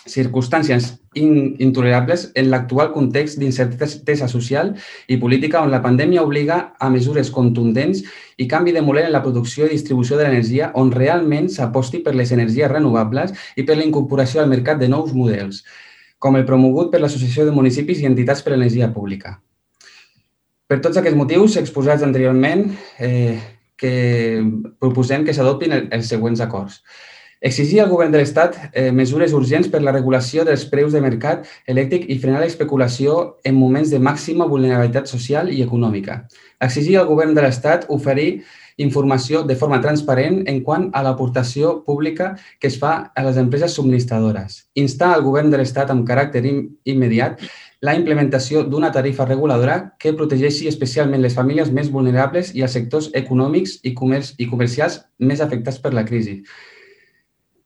Circumstàncies in, intolerables en l'actual context d'incertesa social i política on la pandèmia obliga a mesures contundents i canvi de model en la producció i distribució de l'energia on realment s'aposti per les energies renovables i per la incorporació al mercat de nous models com el promogut per l'Associació de Municipis i Entitats per a l'Energia Pública. Per tots aquests motius exposats anteriorment, eh, que proposem que s'adoptin els següents acords. Exigir al govern de l'Estat eh, mesures urgents per la regulació dels preus de mercat elèctric i frenar l'especulació en moments de màxima vulnerabilitat social i econòmica. Exigir al govern de l'Estat oferir informació de forma transparent en quant a l'aportació pública que es fa a les empreses subministradores. Instar al govern de l'Estat amb caràcter immediat la implementació d'una tarifa reguladora que protegeixi especialment les famílies més vulnerables i els sectors econòmics i, comerç, i comercials més afectats per la crisi.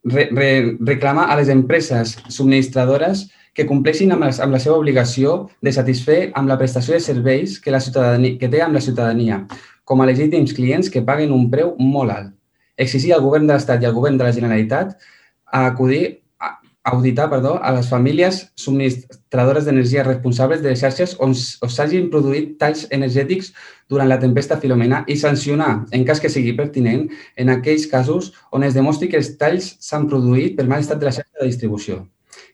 Re, re, reclama a les empreses subministradores que compleixin amb, les, amb la seva obligació de satisfer amb la prestació de serveis que, la ciutadania, que té amb la ciutadania, com a legítims clients que paguen un preu molt alt. Exigir al govern de l'Estat i al govern de la Generalitat a acudir a auditar perdó, a les famílies subministradores d'energia responsables de les xarxes on, s'hagin produït talls energètics durant la tempesta Filomena i sancionar, en cas que sigui pertinent, en aquells casos on es demostri que els talls s'han produït per mal estat de la xarxa de distribució.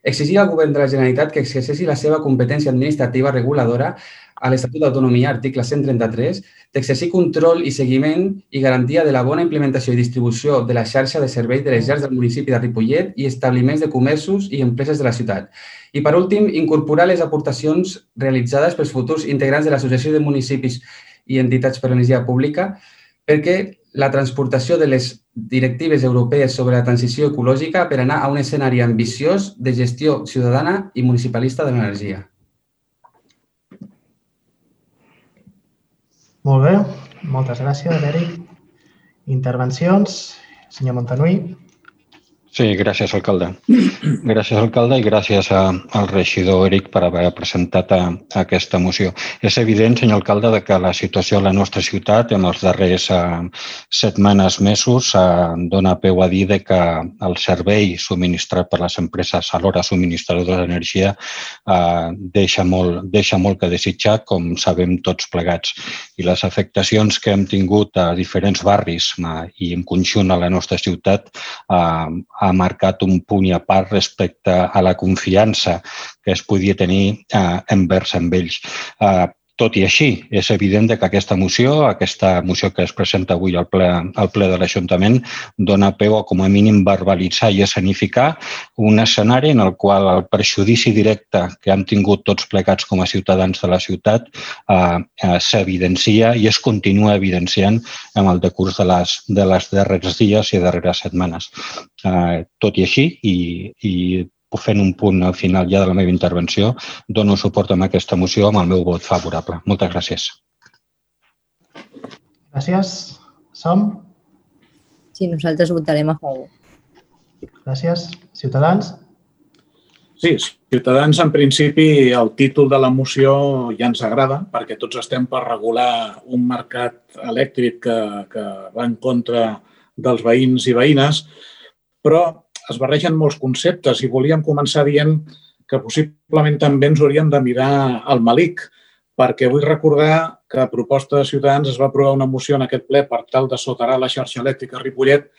Exigir al govern de la Generalitat que exerceixi la seva competència administrativa reguladora a l'Estatut d'Autonomia, article 133, d'exercir control i seguiment i garantia de la bona implementació i distribució de la xarxa de serveis de les llars del municipi de Ripollet i establiments de comerços i empreses de la ciutat. I, per últim, incorporar les aportacions realitzades pels futurs integrants de l'Associació de Municipis i Entitats per l'Energia Pública perquè la transportació de les directives europees sobre la transició ecològica per anar a un escenari ambiciós de gestió ciutadana i municipalista de l'energia. Molt bé, moltes gràcies, Eric. Intervencions, senyor Montanui. Sí, gràcies, alcalde. Gràcies, alcalde, i gràcies a, al regidor Eric per haver presentat a, a aquesta moció. És evident, senyor alcalde, de que la situació a la nostra ciutat en els darrers eh, setmanes, mesos, eh, dona peu a dir de que el servei subministrat per les empreses alhora subministradores d'energia eh, deixa, molt, deixa molt que desitjar, com sabem tots plegats. I les afectacions que hem tingut a diferents barris eh, i en conjunt a la nostra ciutat eh, ha marcat un punt i a part respecte a la confiança que es podia tenir eh, envers amb ells. Eh, tot i així, és evident que aquesta moció, aquesta moció que es presenta avui al ple, al ple de l'Ajuntament, dona peu a, com a mínim, verbalitzar i escenificar un escenari en el qual el perjudici directe que hem tingut tots plegats com a ciutadans de la ciutat eh, eh, s'evidencia i es continua evidenciant en el decurs de les, de les darreres dies i darreres setmanes. Eh, tot i així, i, i fent un punt al final ja de la meva intervenció, dono suport a aquesta moció amb el meu vot favorable. Moltes gràcies. Gràcies. Som? Sí, nosaltres votarem a favor. Gràcies. Ciutadans? Sí, Ciutadans, en principi, el títol de la moció ja ens agrada perquè tots estem per regular un mercat elèctric que, que va en contra dels veïns i veïnes, però es barregen molts conceptes i volíem començar dient que possiblement també ens hauríem de mirar al malic, perquè vull recordar que a proposta de Ciutadans es va aprovar una moció en aquest ple per tal de soterrar la xarxa elèctrica Ripollet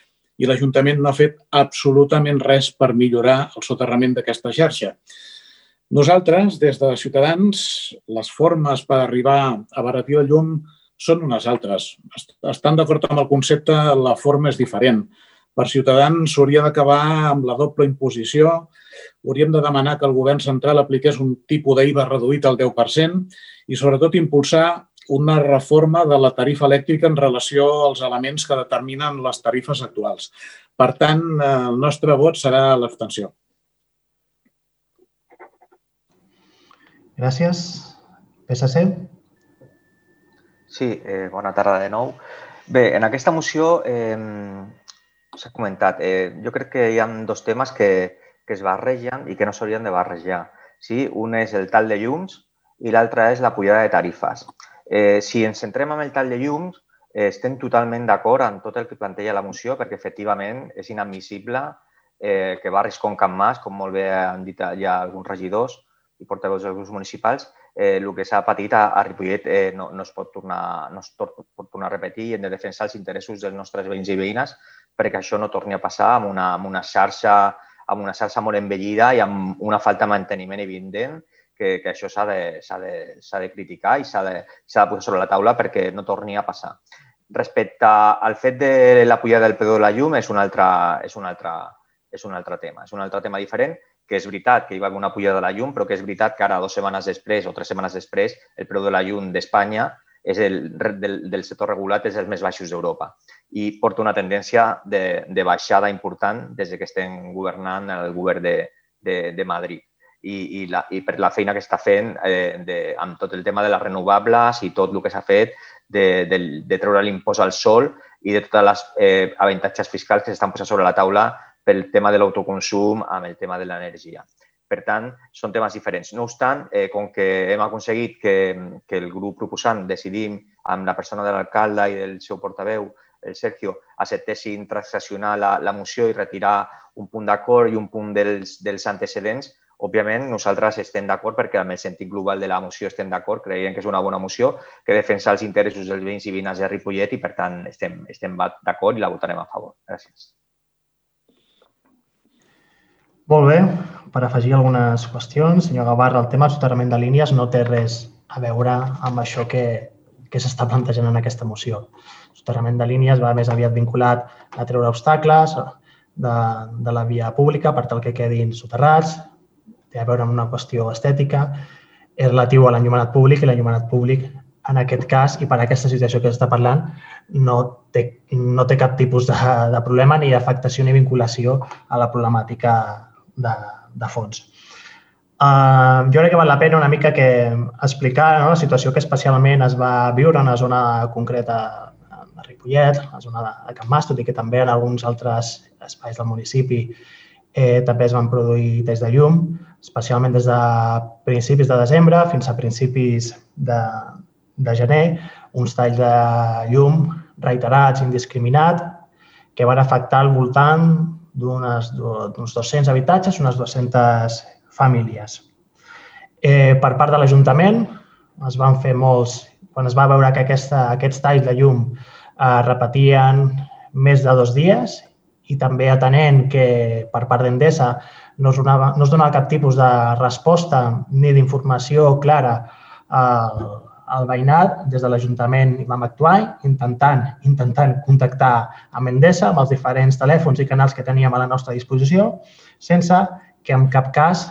i l'Ajuntament no ha fet absolutament res per millorar el soterrament d'aquesta xarxa. Nosaltres, des de Ciutadans, les formes per arribar a baratir el llum són unes altres. Estan d'acord amb el concepte, la forma és diferent. Per Ciutadans s'hauria d'acabar amb la doble imposició, hauríem de demanar que el govern central apliqués un tipus d'IVA reduït al 10% i, sobretot, impulsar una reforma de la tarifa elèctrica en relació als elements que determinen les tarifes actuals. Per tant, el nostre vot serà l'abstenció. Gràcies. PSC? Sí, eh, bona tarda de nou. Bé, en aquesta moció eh, s'ha comentat, eh, jo crec que hi ha dos temes que, que es barregen i que no s'haurien de barrejar. Sí? Un és el tal de llums i l'altre és la pujada de tarifes. Eh, si ens centrem en el tall de llums, eh, estem totalment d'acord amb tot el que planteja la moció perquè efectivament és inadmissible eh, que barris com Can Mas, com molt bé han dit ja alguns regidors i portaveus dels grups municipals, eh, el que s'ha patit a, a Ripollet eh, no, no, es pot tornar, no es pot tornar a repetir i hem de defensar els interessos dels nostres veïns i veïnes perquè això no torni a passar amb una, amb una xarxa amb una xarxa molt envellida i amb una falta de manteniment evident que, que això s'ha de, de, de criticar i s'ha de, de posar sobre la taula perquè no torni a passar. Respecte al fet de la pujada del preu de la llum és un altre, és un altre, és un altre tema. És un altre tema diferent, que és veritat que hi va haver una pujada de la llum, però que és veritat que ara, dues setmanes després o tres setmanes després, el preu de la llum d'Espanya és el, del, del sector regulat és els més baixos d'Europa i porta una tendència de, de baixada important des que estem governant el govern de, de, de Madrid i, i, la, i per la feina que està fent eh, de, amb tot el tema de les renovables i tot el que s'ha fet de, de, de treure l'impost al sol i de totes les eh, avantatges fiscals que s'estan posant sobre la taula pel tema de l'autoconsum amb el tema de l'energia. Per tant, són temes diferents. No obstant, eh, com que hem aconseguit que, que el grup proposant decidim amb la persona de l'alcalde i del seu portaveu, Sergio, acceptessin transaccionar la, la moció i retirar un punt d'acord i un punt dels, dels antecedents, Òbviament, nosaltres estem d'acord perquè amb el sentit global de la moció estem d'acord, creiem que és una bona moció que defensa els interessos dels veïns i veïnes de Ripollet i, per tant, estem, estem d'acord i la votarem a favor. Gràcies. Molt bé. Per afegir algunes qüestions, senyor Gavarra, el tema del soterrament de línies no té res a veure amb això que, que s'està plantejant en aquesta moció. Soterrament de línies va més aviat vinculat a treure obstacles de, de la via pública per tal que quedin soterrats, té a veure amb una qüestió estètica, és relatiu a l'enllumenat públic i l'enllumenat públic en aquest cas i per aquesta situació que està parlant no té, no té cap tipus de, de problema ni afectació ni vinculació a la problemàtica de, de fons. Uh, jo crec que val la pena una mica que explicar no, la situació que especialment es va viure en una zona concreta de Ripollet, la zona de Can Mas, tot i que també en alguns altres espais del municipi eh, també es van produir des de llum especialment des de principis de desembre fins a principis de, de gener, uns talls de llum reiterats, indiscriminat, que van afectar al voltant d'uns 200 habitatges, unes 200 famílies. Eh, per part de l'Ajuntament es van fer molts, quan es va veure que aquesta, aquests talls de llum eh, repetien més de dos dies i també atenent que per part d'Endesa no es, donava, no es donava cap tipus de resposta ni d'informació clara al, al veïnat. Des de l'Ajuntament vam actuar intentant, intentant contactar amb Endesa, amb els diferents telèfons i canals que teníem a la nostra disposició, sense que en cap cas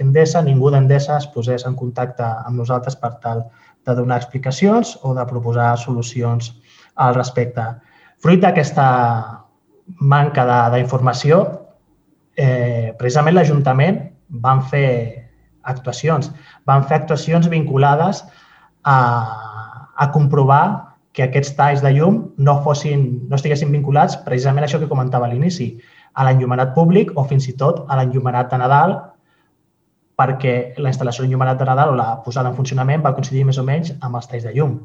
Endesa, ningú d'Endesa es posés en contacte amb nosaltres per tal de donar explicacions o de proposar solucions al respecte. Fruit d'aquesta manca d'informació, eh, precisament l'Ajuntament van fer actuacions. Van fer actuacions vinculades a, a comprovar que aquests talls de llum no, fossin, no estiguessin vinculats precisament a això que comentava a l'inici, a l'enllumenat públic o fins i tot a l'enllumenat de Nadal perquè la instal·lació d'enllumenat de Nadal o la posada en funcionament va coincidir més o menys amb els talls de llum.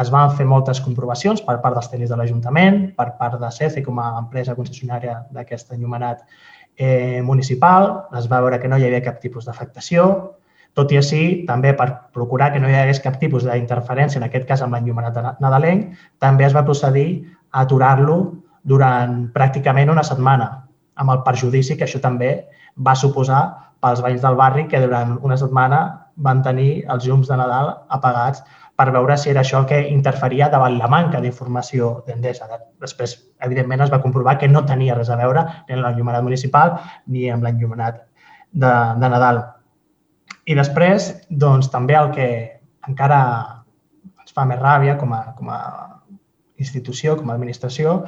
Es van fer moltes comprovacions per part dels tècnics de l'Ajuntament, per part de CECE com a empresa concessionària d'aquest enllumenat eh, municipal, es va veure que no hi havia cap tipus d'afectació, tot i així, també per procurar que no hi hagués cap tipus d'interferència, en aquest cas amb l'enllumenat nadalenc, també es va procedir a aturar-lo durant pràcticament una setmana, amb el perjudici que això també va suposar pels veïns del barri que durant una setmana van tenir els llums de Nadal apagats per veure si era això que interferia davant la manca d'informació d'Endesa. Després, evidentment, es va comprovar que no tenia res a veure ni amb l'enllumenat municipal ni amb l'enllumenat de, de Nadal. I després, doncs, també el que encara ens fa més ràbia com a, com a institució, com a administració,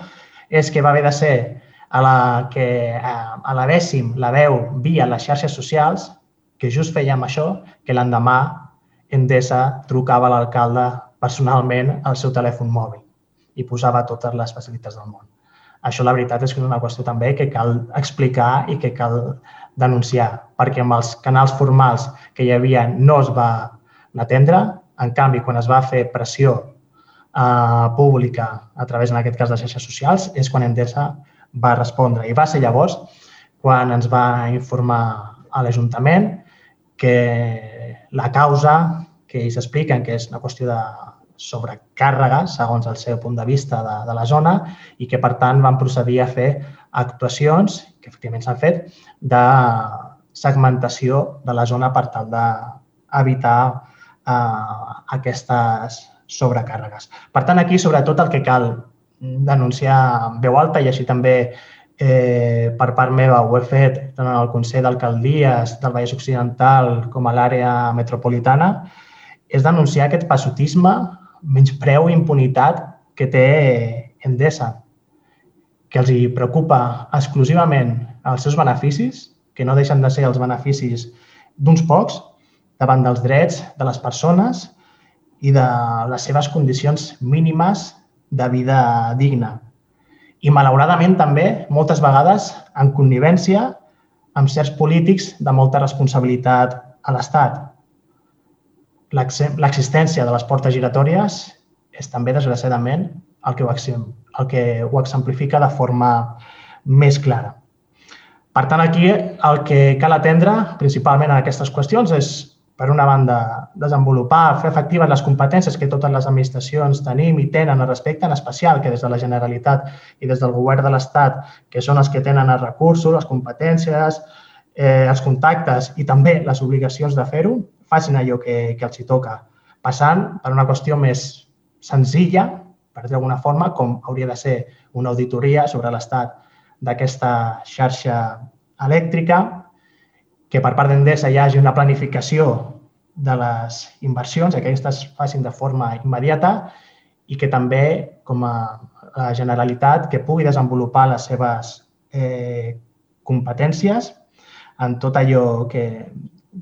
és que va haver de ser a la que a la la veu via les xarxes socials, que just fèiem això, que l'endemà Endesa trucava a l'alcalde personalment al seu telèfon mòbil i posava totes les facilitats del món. Això la veritat és que és una qüestió també que cal explicar i que cal denunciar, perquè amb els canals formals que hi havia no es va atendre. En canvi, quan es va fer pressió eh, pública a través, en aquest cas, de xarxes socials, és quan Endesa va respondre. I va ser llavors quan ens va informar a l'Ajuntament que la causa que ells expliquen que és una qüestió de sobrecàrrega, segons el seu punt de vista de, de la zona, i que, per tant, van procedir a fer actuacions, que efectivament s'han fet, de segmentació de la zona per tal d'evitar eh, aquestes sobrecàrregues. Per tant, aquí, sobretot, el que cal denunciar en veu alta i així també eh, per part meva ho he fet tant en el Consell d'Alcaldies del Vallès Occidental com a l'àrea metropolitana, és denunciar aquest passotisme, menyspreu i impunitat que té Endesa, que els hi preocupa exclusivament els seus beneficis, que no deixen de ser els beneficis d'uns pocs davant dels drets de les persones i de les seves condicions mínimes de vida digna. I, malauradament, també, moltes vegades, en connivència amb certs polítics de molta responsabilitat a l'Estat, l'existència de les portes giratòries és també, desgraciadament, el que, ho, el que ho exemplifica de forma més clara. Per tant, aquí el que cal atendre principalment en aquestes qüestions és, per una banda, desenvolupar, fer efectives les competències que totes les administracions tenim i tenen al respecte, en especial que des de la Generalitat i des del Govern de l'Estat, que són els que tenen els recursos, les competències, eh, els contactes i també les obligacions de fer-ho, facin allò que, que els hi toca, passant per una qüestió més senzilla, per dir d'alguna forma, com hauria de ser una auditoria sobre l'estat d'aquesta xarxa elèctrica, que per part d'Endesa hi hagi una planificació de les inversions, que aquestes facin de forma immediata i que també, com a la Generalitat, que pugui desenvolupar les seves eh, competències en tot allò que,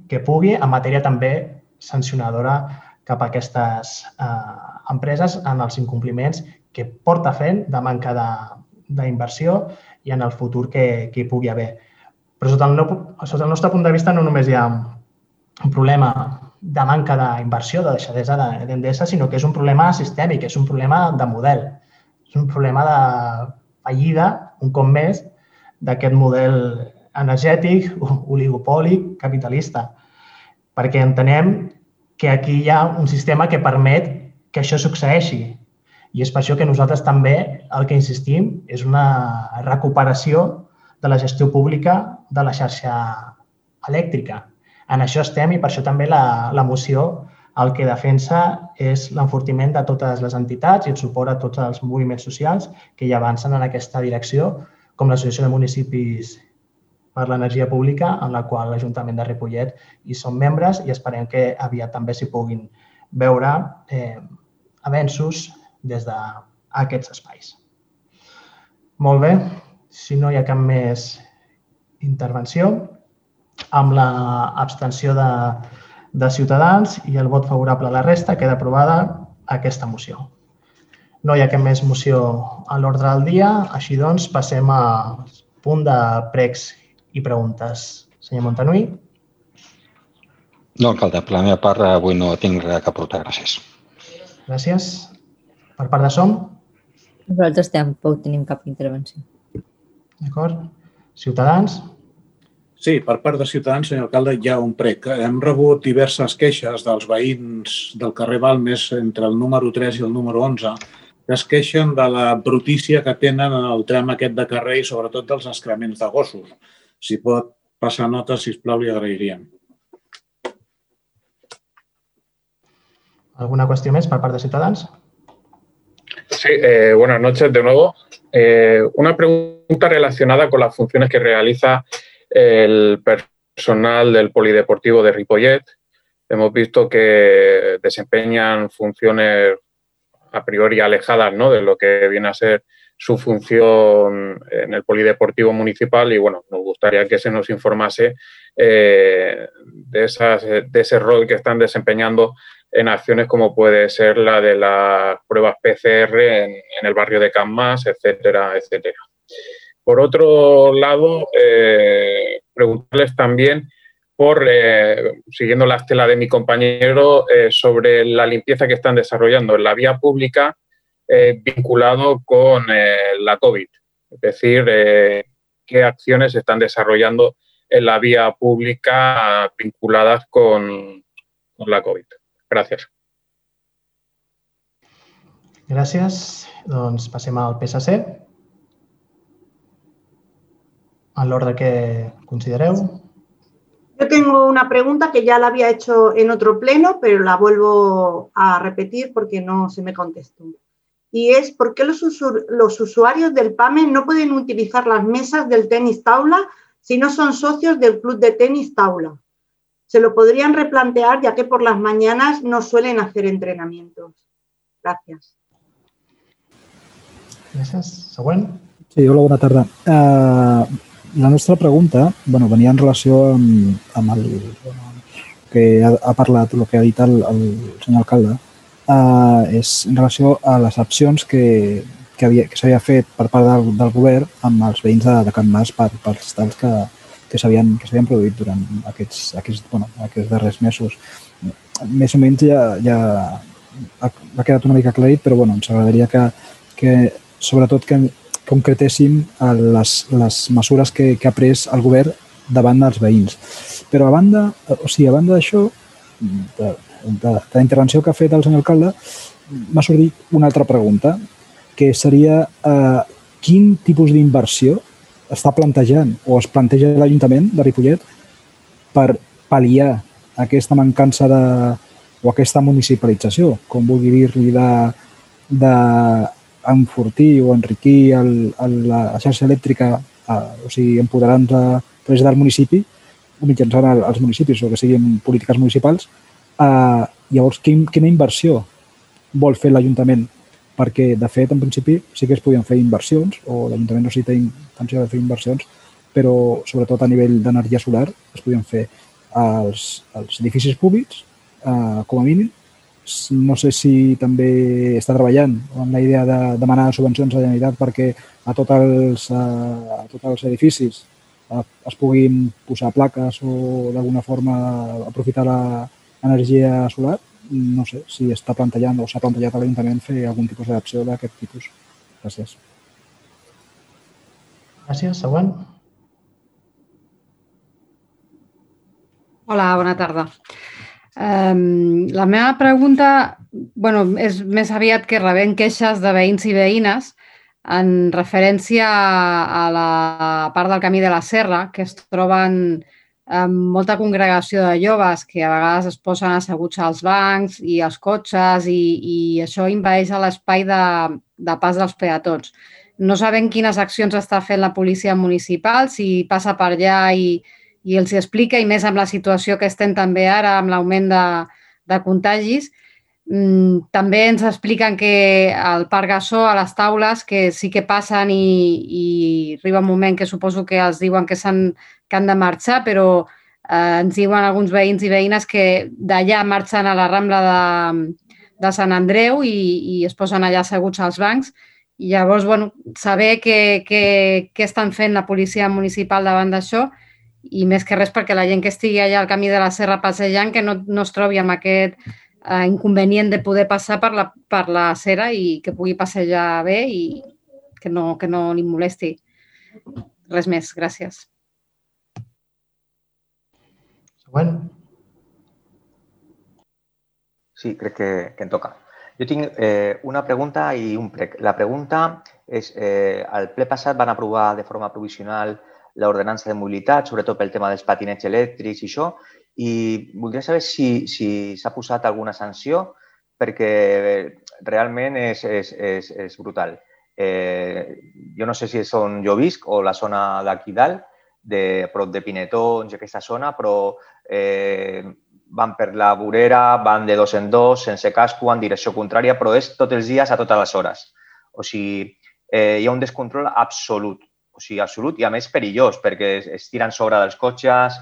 que pugui en matèria també sancionadora cap a aquestes eh, empreses en els incompliments que porta fent de manca d'inversió i en el futur que, que hi pugui haver. Però sota el, sota el nostre punt de vista no només hi ha un problema de manca d'inversió, de deixadesa d'Endesa, sinó que és un problema sistèmic, és un problema de model. És un problema de fallida, un cop més, d'aquest model energètic, oligopòlic, capitalista perquè entenem que aquí hi ha un sistema que permet que això succeeixi. I és per això que nosaltres també el que insistim és una recuperació de la gestió pública de la xarxa elèctrica. En això estem i per això també la, la moció el que defensa és l'enfortiment de totes les entitats i el suport a tots els moviments socials que hi avancen en aquesta direcció, com l'Associació de Municipis per l'energia pública, en la qual l'Ajuntament de Ripollet hi som membres i esperem que aviat també s'hi puguin veure eh, avenços des d'aquests espais. Molt bé, si no hi ha cap més intervenció amb l'abstenció de, de Ciutadans i el vot favorable a la resta queda aprovada aquesta moció. No hi ha cap més moció a l'ordre del dia, així doncs passem a punt de pregs i preguntes. Senyor Montanui. No, alcalde, per la meva part avui no tinc res que aportar, gràcies. Gràcies. Per part de SOM? Nosaltres tampoc tenim cap intervenció. D'acord. Ciutadans? Sí, per part de Ciutadans, senyor alcalde, hi ha un prec. Hem rebut diverses queixes dels veïns del carrer Balmes entre el número 3 i el número 11 que es queixen de la brutícia que tenen en el tram aquest de carrer i sobretot dels excrements de gossos. Si pot passar nota, si plau, li agrairíem. ¿Alguna cuestión más por parte de Ciudadanos? Sí, eh, buenas noches de nuevo. Eh, una pregunta relacionada con las funciones que realiza el personal del Polideportivo de Ripollet. Hemos visto que desempeñan funciones a priori alejadas ¿no? de lo que viene a ser su función en el Polideportivo Municipal y bueno, nos gustaría que se nos informase eh, de, esas, de ese rol que están desempeñando en acciones como puede ser la de las pruebas PCR en, el barrio de Canmas, etcétera, etcétera. Por otro lado, eh, preguntarles también por, eh, siguiendo la estela de mi compañero, eh, sobre la limpieza que están desarrollando en la vía pública vinculado con la COVID. Es decir, qué acciones están desarrollando en la vía pública vinculadas con, la COVID. Gràcies. Gràcies. Doncs passem al PSC. A l'ordre que considereu. Yo tengo una pregunta que ya la había hecho en otro pleno, pero la vuelvo a repetir porque no se me contestó. Y es por qué los, los usuarios del PAME no pueden utilizar las mesas del tenis taula si no son socios del club de tenis taula se lo podrían replantear ya que por las mañanas no suelen hacer entrenamientos. Gracias. Següent. Sí, hola, bona tarda. Uh, la nostra pregunta bueno, venia en relació amb, amb el que ha, ha parlat, el que ha dit el, el senyor alcalde, uh, és en relació a les accions que, que, havia, que s'havia fet per part del, del govern amb els veïns de, de Can Mas per, pels tals que, que s'havien que s'havien produït durant aquests, aquests, bueno, aquests darrers mesos. Més o menys ja, ja ha, ha quedat una mica aclarit, però bueno, ens agradaria que, que sobretot que concretéssim les, les mesures que, que ha pres el govern davant dels veïns. Però a banda, o sigui, a banda d'això, de, de, de la intervenció que ha fet el senyor alcalde, m'ha sortit una altra pregunta, que seria eh, quin tipus d'inversió està plantejant o es planteja l'Ajuntament de Ripollet per pal·liar aquesta mancança de, o aquesta municipalització, com vulgui dir-li, de, de enfortir o enriquir el, el, la xarxa elèctrica, a, o sigui, empoderant a través del municipi, mitjançant el, els municipis o que siguin polítiques municipals. Eh, llavors, quin, quina inversió vol fer l'Ajuntament perquè, de fet, en principi sí que es podien fer inversions, o l'Ajuntament no sí té intenció de fer inversions, però sobretot a nivell d'energia solar es podien fer als, als edificis públics, eh, com a mínim. No sé si també està treballant en la idea de demanar subvencions a la Generalitat perquè a tots els, a tots els edificis es puguin posar plaques o d'alguna forma aprofitar l'energia solar no sé si està plantejant o s'ha plantejat a l'Ajuntament fer algun tipus d'acció d'aquest tipus. Gràcies. Gràcies. Següent. Hola, bona tarda. Um, la meva pregunta bueno, és més aviat que rebent queixes de veïns i veïnes en referència a la part del camí de la Serra, que es troben amb molta congregació de joves que a vegades es posen asseguts als bancs i als cotxes i, i això invadeix l'espai de, de pas dels peatons. No sabem quines accions està fent la policia municipal, si passa per allà i, i els explica, i més amb la situació que estem també ara, amb l'augment de, de contagis, Mm, també ens expliquen que al Parc Gassó, a les taules, que sí que passen i, i arriba un moment que suposo que els diuen que, han, que han de marxar, però eh, ens diuen alguns veïns i veïnes que d'allà marxen a la Rambla de, de Sant Andreu i, i es posen allà asseguts als bancs. I llavors, bueno, saber què estan fent la policia municipal davant d'això i més que res perquè la gent que estigui allà al camí de la Serra passejant que no, no es trobi amb aquest eh, inconvenient de poder passar per la, per la cera i que pugui passejar bé i que no, que no li molesti. Res més, gràcies. Següent. Sí, crec que, que em toca. Jo tinc eh, una pregunta i un prec. La pregunta és, eh, al ple passat van aprovar de forma provisional l'ordenança de mobilitat, sobretot pel tema dels patinets elèctrics i això, i voldria saber si s'ha si posat alguna sanció perquè realment és, és, és, és brutal. Eh, jo no sé si és on jo visc o la zona d'aquí dalt, de prop de Pinetons i aquesta zona, però eh, van per la vorera, van de dos en dos, sense casco, en direcció contrària, però és tots els dies a totes les hores. O sigui, eh, hi ha un descontrol absolut, o sigui, absolut i a més perillós perquè es, es tiren sobre dels cotxes,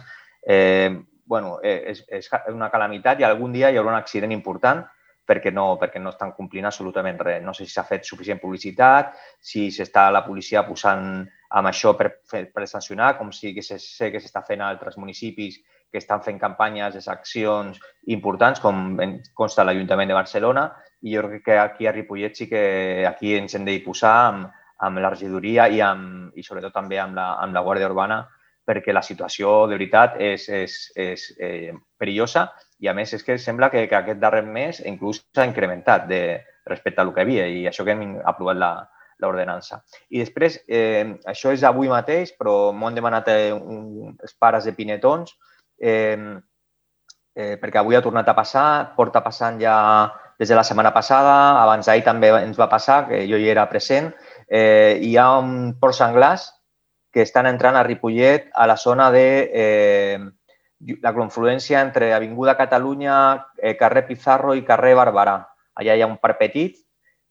eh, bueno, eh, és, és una calamitat i algun dia hi haurà un accident important perquè no, perquè no estan complint absolutament res. No sé si s'ha fet suficient publicitat, si s'està la policia posant amb això per, per sancionar, com si que sé que s'està fent a altres municipis que estan fent campanyes, accions importants, com consta l'Ajuntament de Barcelona, i jo crec que aquí a Ripollet sí que aquí ens hem de posar amb, amb la regidoria i, amb, i sobretot també amb la, amb la Guàrdia Urbana perquè la situació de veritat és, és, és eh, perillosa i a més és que sembla que, que aquest darrer mes inclús s'ha incrementat de, respecte a el que havia i això que hem aprovat la, l'ordenança. I després, eh, això és avui mateix, però m'ho han demanat eh, un, els pares de Pinetons, eh, eh, perquè avui ha tornat a passar, porta passant ja des de la setmana passada, abans d'ahir també ens va passar, que jo hi era present, eh, hi ha un port senglars que estan entrant a Ripollet a la zona de eh, la confluència entre Avinguda Catalunya, eh, carrer Pizarro i carrer Barberà. Allà hi ha un parc petit.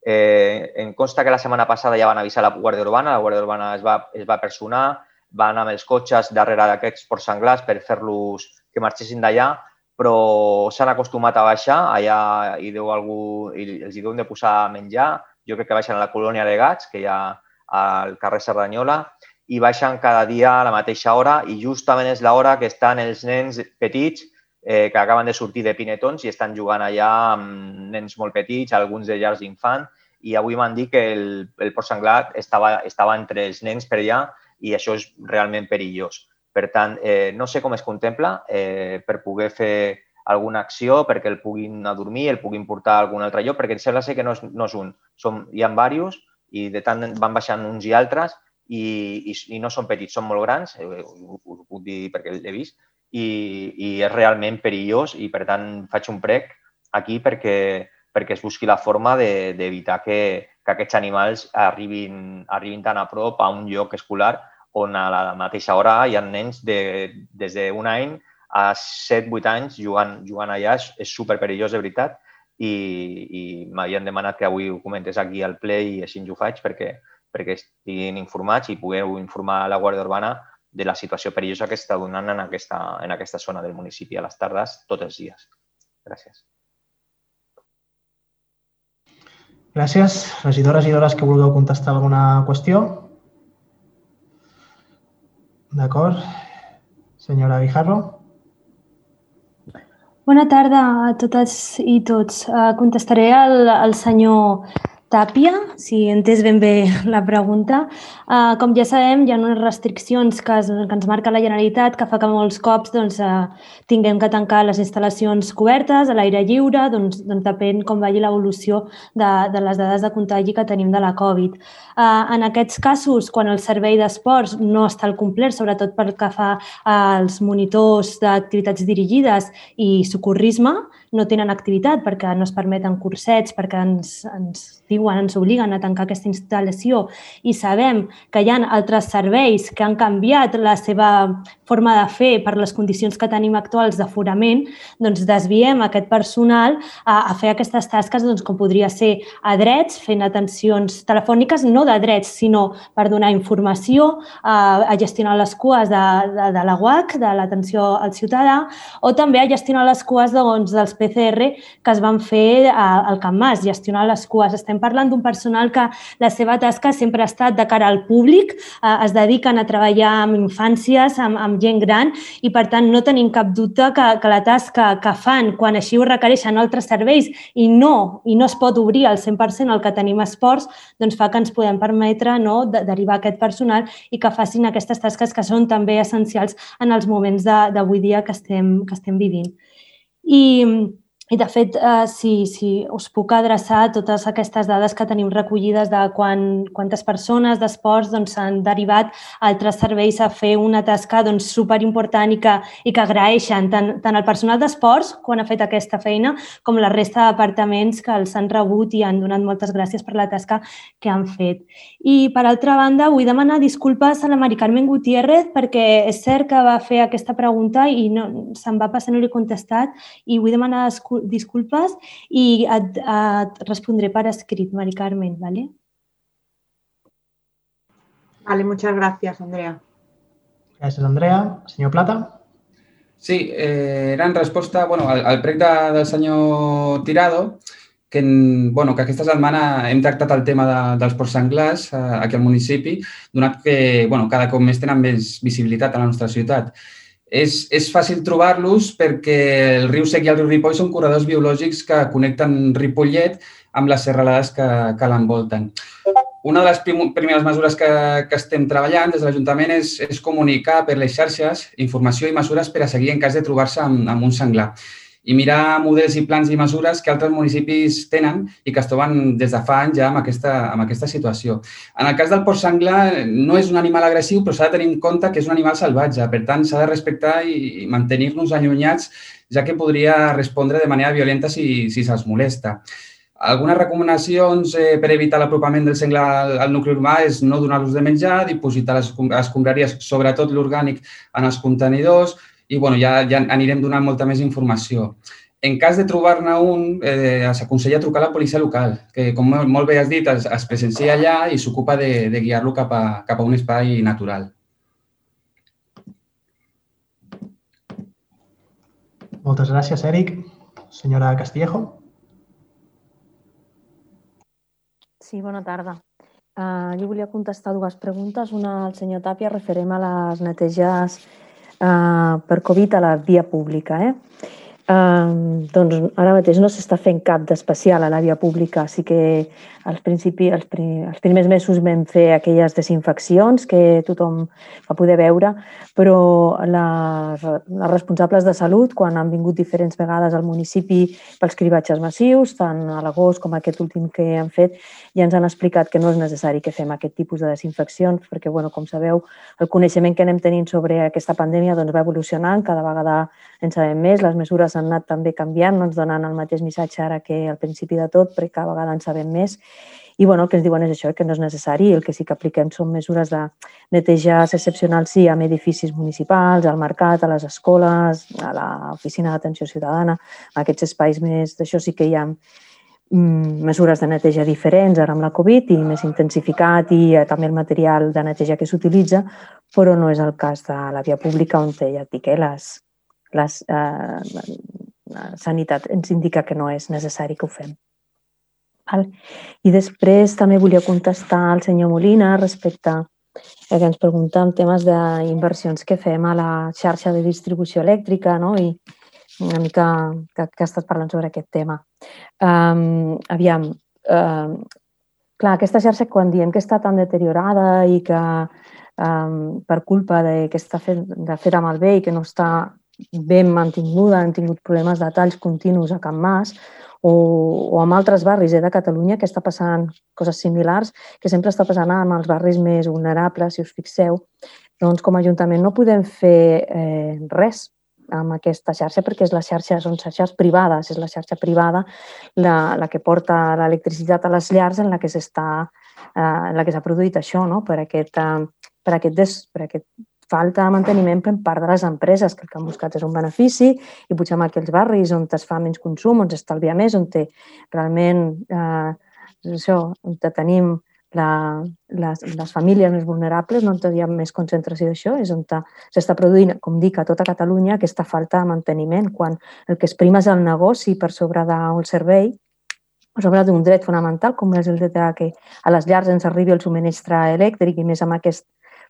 Eh, em consta que la setmana passada ja van avisar la Guàrdia Urbana, la Guàrdia Urbana es va, es va personar, van amb els cotxes darrere d'aquests ports senglars per fer-los que marxessin d'allà, però s'han acostumat a baixar, allà hi deu algú, els hi deuen de posar menjar, jo crec que baixen a la colònia de Gats, que hi ha al carrer Cerdanyola, i baixen cada dia a la mateixa hora i justament és l'hora que estan els nens petits eh, que acaben de sortir de Pinetons i estan jugant allà amb nens molt petits, alguns de llars d'infant, i avui m'han dit que el, el port sanglat estava, estava entre els nens per allà i això és realment perillós. Per tant, eh, no sé com es contempla eh, per poder fer alguna acció perquè el puguin a dormir, el puguin portar a algun altre lloc, perquè em sembla ser que no és, no és un, som, hi ha diversos i de tant van baixant uns i altres i, i, i no són petits, són molt grans, eh, ho, ho puc dir perquè l'he vist, i, i és realment perillós i per tant faig un prec aquí perquè, perquè es busqui la forma d'evitar de, que, que aquests animals arribin, arribin tan a prop a un lloc escolar on a la mateixa hora hi ha nens de, des d'un any a 7-8 anys jugant, jugant allà. És, és super perillós, de veritat, i, i m'havien demanat que avui ho comentés aquí al ple i així ho faig perquè, perquè estiguin informats i pugueu informar a la Guàrdia Urbana de la situació perillosa que està donant en aquesta, en aquesta zona del municipi a les tardes tots els dies. Gràcies. Gràcies. Regidors, regidores que vulgueu contestar alguna qüestió? D'acord. Senyora Guijarro. Bona tarda a totes i tots. Uh, contestaré al, al senyor Tàpia, si entès ben bé la pregunta. Uh, com ja sabem, hi ha unes restriccions que, es, que ens marca la Generalitat que fa que molts cops doncs, uh, tinguem que tancar les instal·lacions cobertes a l'aire lliure, doncs, doncs depèn com vagi l'evolució de, de les dades de contagi que tenim de la Covid. Uh, en aquests casos, quan el servei d'esports no està al complet, sobretot pel que fa als monitors d'activitats dirigides i socorrisme, no tenen activitat perquè no es permeten cursets, perquè ens, ens quan ens obliguen a tancar aquesta instal·lació i sabem que hi ha altres serveis que han canviat la seva forma de fer per les condicions que tenim actuals d'aforament, doncs desviem aquest personal a, a fer aquestes tasques doncs, com podria ser a drets, fent atencions telefòniques, no de drets, sinó per donar informació, a, a gestionar les cues de, de, de la UAC, de l'atenció al ciutadà, o també a gestionar les cues doncs, dels PCR que es van fer al Camp Mas, gestionar les cues. Estem parlant d'un personal que la seva tasca sempre ha estat de cara al públic, eh, es dediquen a treballar amb infàncies, amb, amb gent gran i, per tant, no tenim cap dubte que, que la tasca que fan quan així ho requereixen altres serveis i no, i no es pot obrir al 100% el que tenim esports, doncs fa que ens podem permetre no, de, derivar aquest personal i que facin aquestes tasques que són també essencials en els moments d'avui dia que estem, que estem vivint. I, i, de fet, eh, si, si us puc adreçar totes aquestes dades que tenim recollides de quan, quantes persones d'esports s'han doncs, derivat a altres serveis a fer una tasca doncs, superimportant i que, i que agraeixen tant, tant el personal d'esports quan ha fet aquesta feina com la resta d'apartaments que els han rebut i han donat moltes gràcies per la tasca que han fet. I, per altra banda, vull demanar disculpes a la Mari Carmen Gutiérrez perquè és cert que va fer aquesta pregunta i no, se'n va passar, no li he contestat i vull demanar disculpes disculpes i et, et respondré per escrit, Mari Carmen, ¿vale? Vale, muchas gracias, Andrea. Gràcies, Andrea. Senyor Plata? Sí, eh, era en resposta bueno, al, al prec de, del senyor Tirado, que, en, bueno, que aquesta setmana hem tractat el tema de, dels ports senglars eh, aquí al municipi, donat que bueno, cada cop més tenen més visibilitat a la nostra ciutat. És, és fàcil trobar-los perquè el riu Sec i el riu Ripoll són corredors biològics que connecten Ripollet amb les serralades que, que l'envolten. Una de les prim primeres mesures que, que estem treballant des de l'Ajuntament és, és comunicar per les xarxes informació i mesures per a seguir en cas de trobar-se amb, amb un senglar i mirar models i plans i mesures que altres municipis tenen i que es troben des de fa anys ja amb aquesta, amb aquesta situació. En el cas del porc senglar no és un animal agressiu, però s'ha de tenir en compte que és un animal salvatge. Per tant, s'ha de respectar i mantenir-nos allunyats, ja que podria respondre de manera violenta si, si se'ls molesta. Algunes recomanacions eh, per evitar l'apropament del senglar al, al nucli urbà és no donar-los de menjar, dipositar les escombraries, sobretot l'orgànic, en els contenidors, i bueno, ja, ja anirem donant molta més informació. En cas de trobar-ne un, eh, s'aconsella trucar a la policia local, que, com molt bé has dit, es, es presencia allà i s'ocupa de, de guiar-lo cap, a, cap a un espai natural. Moltes gràcies, Eric. Senyora Castillejo. Sí, bona tarda. Uh, jo volia contestar dues preguntes. Una al senyor Tàpia referent a les neteges uh, per Covid a la via pública. Eh? Uh, doncs ara mateix no s'està fent cap d'especial a la via pública, sí que als, principi, als, als primers mesos vam fer aquelles desinfeccions que tothom va poder veure, però les, les responsables de salut, quan han vingut diferents vegades al municipi pels cribatges massius, tant a l'agost com aquest últim que han fet, ja ens han explicat que no és necessari que fem aquest tipus de desinfeccions, perquè, bueno, com sabeu, el coneixement que anem tenint sobre aquesta pandèmia doncs, va evolucionant, cada vegada en sabem més, les mesures han anat també canviant, no ens donen el mateix missatge ara que al principi de tot, perquè cada vegada en sabem més i bueno, el que ens diuen és això, que no és necessari. El que sí que apliquem són mesures de netejas excepcionals, sí, amb edificis municipals, al mercat, a les escoles, a l'oficina d'atenció ciutadana, a aquests espais més d'això sí que hi ha mm, mesures de neteja diferents ara amb la Covid i més intensificat i eh, també el material de neteja que s'utilitza, però no és el cas de la via pública on ja et dic, eh, les, les, eh, la sanitat ens indica que no és necessari que ho fem. Val? I després també volia contestar al senyor Molina respecte a que ens pregunta en temes d'inversions que fem a la xarxa de distribució elèctrica no? i una mica que, que ha estat parlant sobre aquest tema. Um, aviam, um, clar, aquesta xarxa quan diem que està tan deteriorada i que um, per culpa de que està fet, de fer amb el bé i que no està ben mantinguda, han tingut problemes de talls continus a Can Mas, o, o amb altres barris eh, de Catalunya que està passant coses similars, que sempre està passant amb els barris més vulnerables, si us fixeu. Doncs com a Ajuntament no podem fer eh, res amb aquesta xarxa perquè és la xarxa, són xarxes privades, és la xarxa privada la, la que porta l'electricitat a les llars en la que s'està eh, en la que s'ha produït això, no? per, aquest, eh, per, aquest des, per aquest falta de manteniment per part de les empreses, que el que han buscat és un benefici i potser en aquells barris on es fa menys consum, on s'estalvia més, on té realment eh, això, on tenim la, les, les famílies més vulnerables, no on hi ha més concentració d'això, és on s'està produint, com dic, a tota Catalunya, aquesta falta de manteniment, quan el que es prima és el negoci per sobre d'un servei, per sobre d'un dret fonamental, com és el de que a les llars ens arribi el subministre elèctric i més amb aquests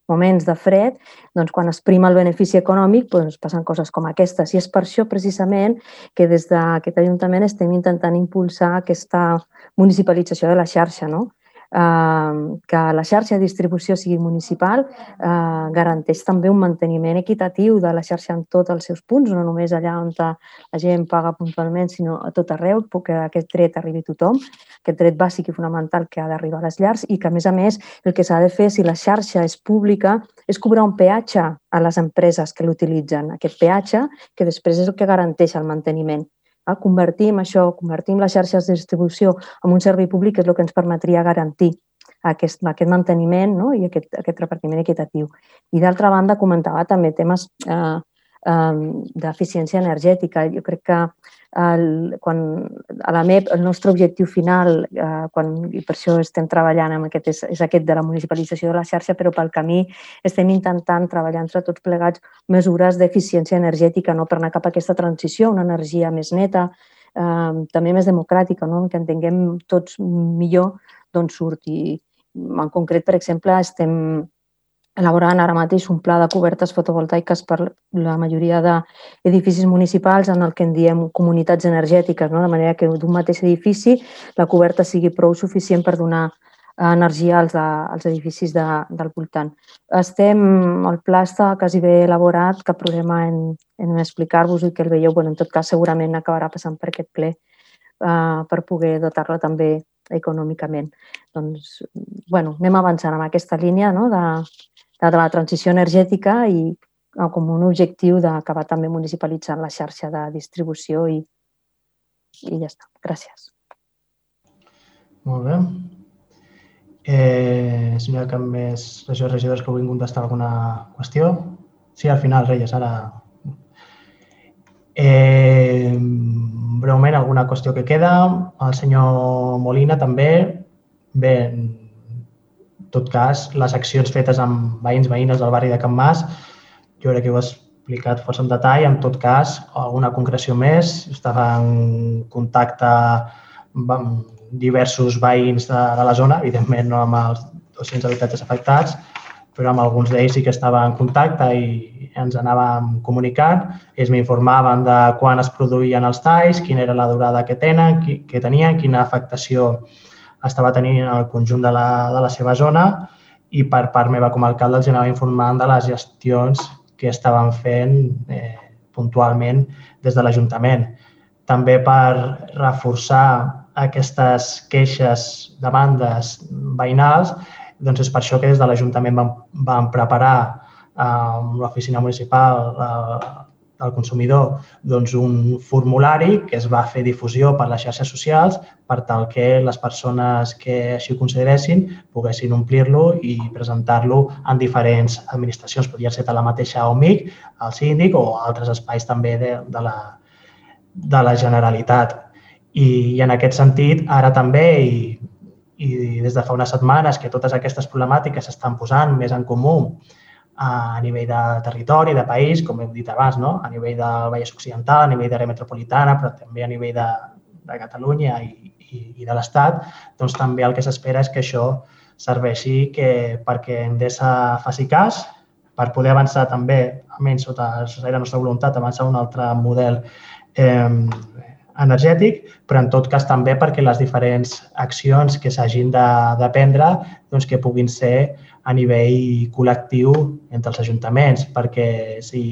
moments de fred, doncs quan es prima el benefici econòmic doncs passen coses com aquestes. I és per això precisament que des d'aquest Ajuntament estem intentant impulsar aquesta municipalització de la xarxa, no? Que la xarxa de distribució sigui municipal eh, garanteix també un manteniment equitatiu de la xarxa en tots els seus punts, no només allà on la gent paga puntualment, sinó a tot arreu, que aquest dret arribi a tothom, aquest dret bàsic i fonamental que ha d'arribar a les llars i que, a més a més, el que s'ha de fer si la xarxa és pública és cobrar un peatge a les empreses que l'utilitzen. Aquest peatge que després és el que garanteix el manteniment. Convertim això, convertim les xarxes de distribució en un servei públic és el que ens permetria garantir aquest, aquest manteniment no? i aquest, aquest repartiment equitatiu. I d'altra banda, comentava també temes eh, eh, d'eficiència energètica. Jo crec que el, quan, a la MEP el nostre objectiu final, eh, quan, i per això estem treballant amb aquest, és, és aquest de la municipalització de la xarxa, però pel camí estem intentant treballar entre tots plegats mesures d'eficiència energètica no? per anar cap a aquesta transició, una energia més neta, eh, també més democràtica, no? que entenguem tots millor d'on surt. I en concret, per exemple, estem elaborant ara mateix un pla de cobertes fotovoltaiques per la majoria d'edificis municipals en el que en diem comunitats energètiques, no? de manera que d'un mateix edifici la coberta sigui prou suficient per donar energia als, als edificis de, del voltant. Estem, el pla està quasi bé elaborat, que problema en, en explicar-vos i que el veieu, bueno, en tot cas segurament acabarà passant per aquest ple uh, per poder dotar-lo també econòmicament. Doncs, bueno, anem avançant amb aquesta línia no? de, de la transició energètica i com un objectiu d'acabar també municipalitzant la xarxa de distribució i, i ja està. Gràcies. Molt bé. Eh, si no hi ha cap més regidors regidors que vulguin contestar alguna qüestió. Sí, al final, Reyes, ara... Eh, breument, alguna qüestió que queda. El senyor Molina també. Bé, tot cas, les accions fetes amb veïns, veïnes del barri de Can Mas, jo crec que ho he explicat força en detall. En tot cas, alguna concreció més. Estava en contacte amb diversos veïns de, de la zona, evidentment no amb els 200 habitatges afectats, però amb alguns d'ells sí que estava en contacte i ens anàvem comunicant. Ells m'informaven de quan es produïen els talls, quina era la durada que tenen, que tenien, quina afectació estava tenint en el conjunt de la, de la seva zona i per part meva com a alcalde els anava informant de les gestions que estaven fent eh, puntualment des de l'Ajuntament. També per reforçar aquestes queixes, demandes veïnals, doncs és per això que des de l'Ajuntament vam, vam preparar eh, amb l'oficina municipal del consumidor doncs, un formulari que es va fer difusió per les xarxes socials per tal que les persones que així ho consideressin poguessin omplir-lo i presentar-lo en diferents administracions. Podria ser de la mateixa OMIC, el síndic o altres espais també de, de, la, de la Generalitat. I, I en aquest sentit, ara també, i, i des de fa unes setmanes que totes aquestes problemàtiques s'estan posant més en comú a nivell de territori, de país, com hem dit abans, no? a nivell del Vallès Occidental, a nivell d'àrea metropolitana, però també a nivell de, de Catalunya i, i, i de l'Estat, doncs també el que s'espera és que això serveixi que, perquè Endesa faci cas, per poder avançar també, almenys sota la nostra voluntat, avançar un altre model eh, energètic, però en tot cas també perquè les diferents accions que s'hagin de, de prendre doncs que puguin ser a nivell col·lectiu entre els ajuntaments, perquè si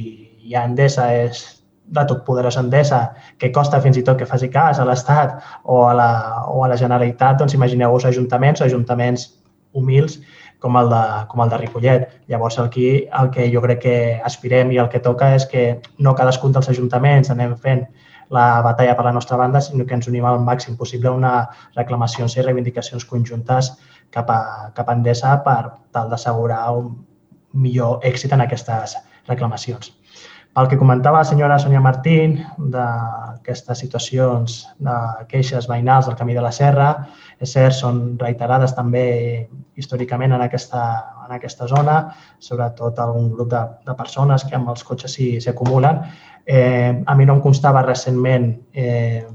hi ha Endesa és de tot poderós Endesa, que costa fins i tot que faci cas a l'Estat o, a la, o a la Generalitat, doncs imagineu-vos ajuntaments ajuntaments humils com el de, com el de Ripollet. Llavors, aquí el que jo crec que aspirem i el que toca és que no cadascun dels ajuntaments anem fent la batalla per la nostra banda, sinó que ens unim al màxim possible una reclamacions i reivindicacions conjuntes cap a, cap a Endesa per tal d'assegurar un millor èxit en aquestes reclamacions. El que comentava la senyora Sonia Martín d'aquestes situacions de queixes veïnals del Camí de la Serra, és cert, són reiterades també històricament en aquesta, en aquesta zona, sobretot algun grup de, de persones que amb els cotxes s'hi acumulen. Eh, a mi no em constava recentment eh,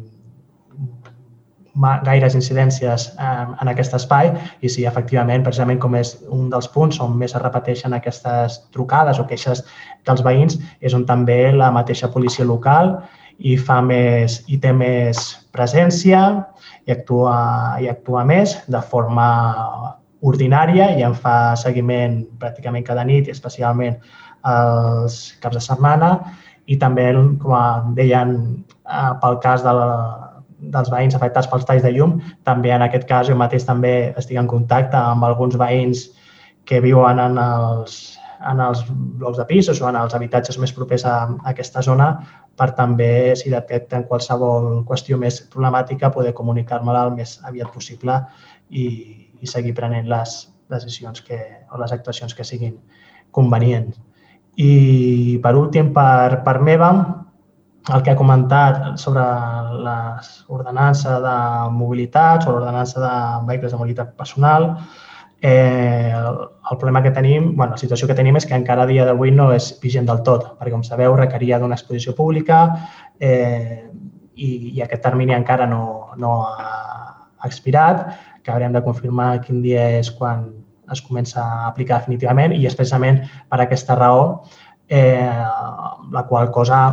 gaires incidències eh, en aquest espai. I sí, efectivament, precisament com és un dels punts on més es repeteixen aquestes trucades o queixes dels veïns, és on també la mateixa policia local i fa més i té més presència i actua, i actua més de forma ordinària i en fa seguiment pràcticament cada nit, especialment els caps de setmana i també, com deien, eh, pel cas de la, dels veïns afectats pels talls de llum. També en aquest cas jo mateix també estic en contacte amb alguns veïns que viuen en els, en els blocs de pisos o en els habitatges més propers a, aquesta zona per també, si detecten qualsevol qüestió més problemàtica, poder comunicar-me-la el més aviat possible i, i seguir prenent les decisions que, o les actuacions que siguin convenients. I per últim, per, per meva, el que ha comentat sobre l'ordenança de mobilitat, sobre l'ordenança de vehicles de mobilitat personal, eh, el, el problema que tenim, bueno, la situació que tenim és que encara a dia d'avui no és vigent del tot, perquè com sabeu requeria d'una exposició pública eh, i, i aquest termini encara no, no ha expirat, que haurem de confirmar quin dia és quan es comença a aplicar definitivament i expressament per aquesta raó eh, la qual cosa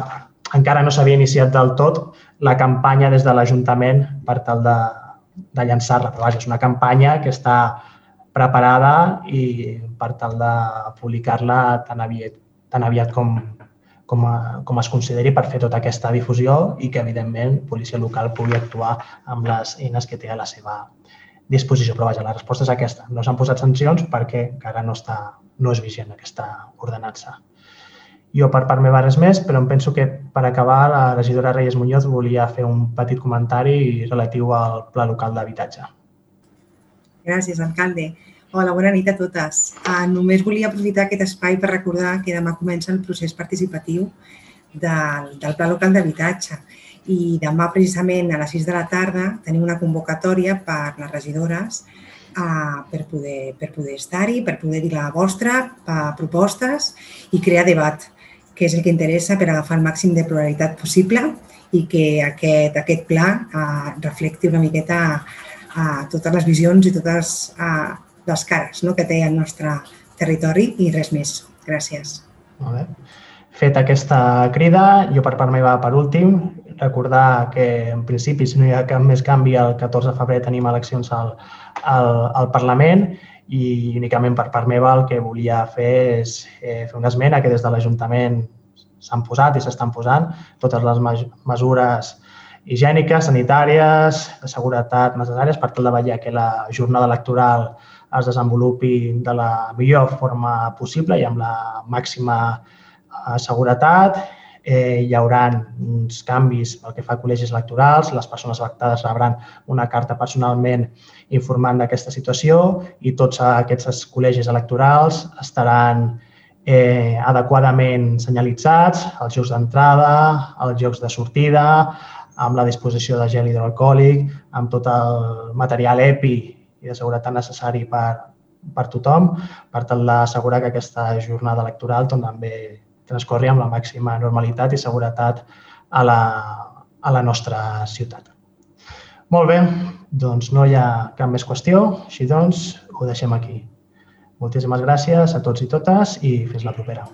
encara no s'havia iniciat del tot la campanya des de l'Ajuntament per tal de, de llançar-la. Però vaja, és una campanya que està preparada i per tal de publicar-la tan aviat, tan aviat com, com, a, com es consideri per fer tota aquesta difusió i que, evidentment, policia local pugui actuar amb les eines que té a la seva disposició. Però vaja, la resposta és aquesta. No s'han posat sancions perquè encara no, està, no és vigent aquesta ordenança. Jo per part meva res més, però em penso que per acabar la regidora Reyes Muñoz volia fer un petit comentari relatiu al pla local d'habitatge. Gràcies, alcalde. Hola, bona nit a totes. Uh, només volia aprofitar aquest espai per recordar que demà comença el procés participatiu del, del Pla Local d'Habitatge i demà precisament a les 6 de la tarda tenim una convocatòria per les regidores uh, per poder, per poder estar-hi, per poder dir la vostra, uh, propostes i crear debat que és el que interessa per agafar el màxim de pluralitat possible i que aquest, aquest pla eh, reflecti una miqueta eh, totes les visions i totes eh, les cares no, que té el nostre territori i res més. Gràcies. Molt bé. Fet aquesta crida, jo per part meva, per últim, recordar que en principi, si no hi ha cap més canvi, el 14 de febrer tenim eleccions al, al, al Parlament i únicament per part meva el que volia fer és eh, fer una esmena que des de l'Ajuntament s'han posat i s'estan posant totes les mesures higièniques, sanitàries, de seguretat necessàries per tal de vetllar que la jornada electoral es desenvolupi de la millor forma possible i amb la màxima eh, seguretat eh, hi haurà uns canvis pel que fa a col·legis electorals, les persones afectades rebran una carta personalment informant d'aquesta situació i tots aquests col·legis electorals estaran eh, adequadament senyalitzats, els jocs d'entrada, els jocs de sortida, amb la disposició de gel hidroalcohòlic, amb tot el material EPI i de seguretat necessari per, per tothom, per tal d'assegurar que aquesta jornada electoral doncs, també transcorri amb la màxima normalitat i seguretat a la, a la nostra ciutat. Molt bé, doncs no hi ha cap més qüestió, així doncs ho deixem aquí. Moltíssimes gràcies a tots i totes i fins la propera.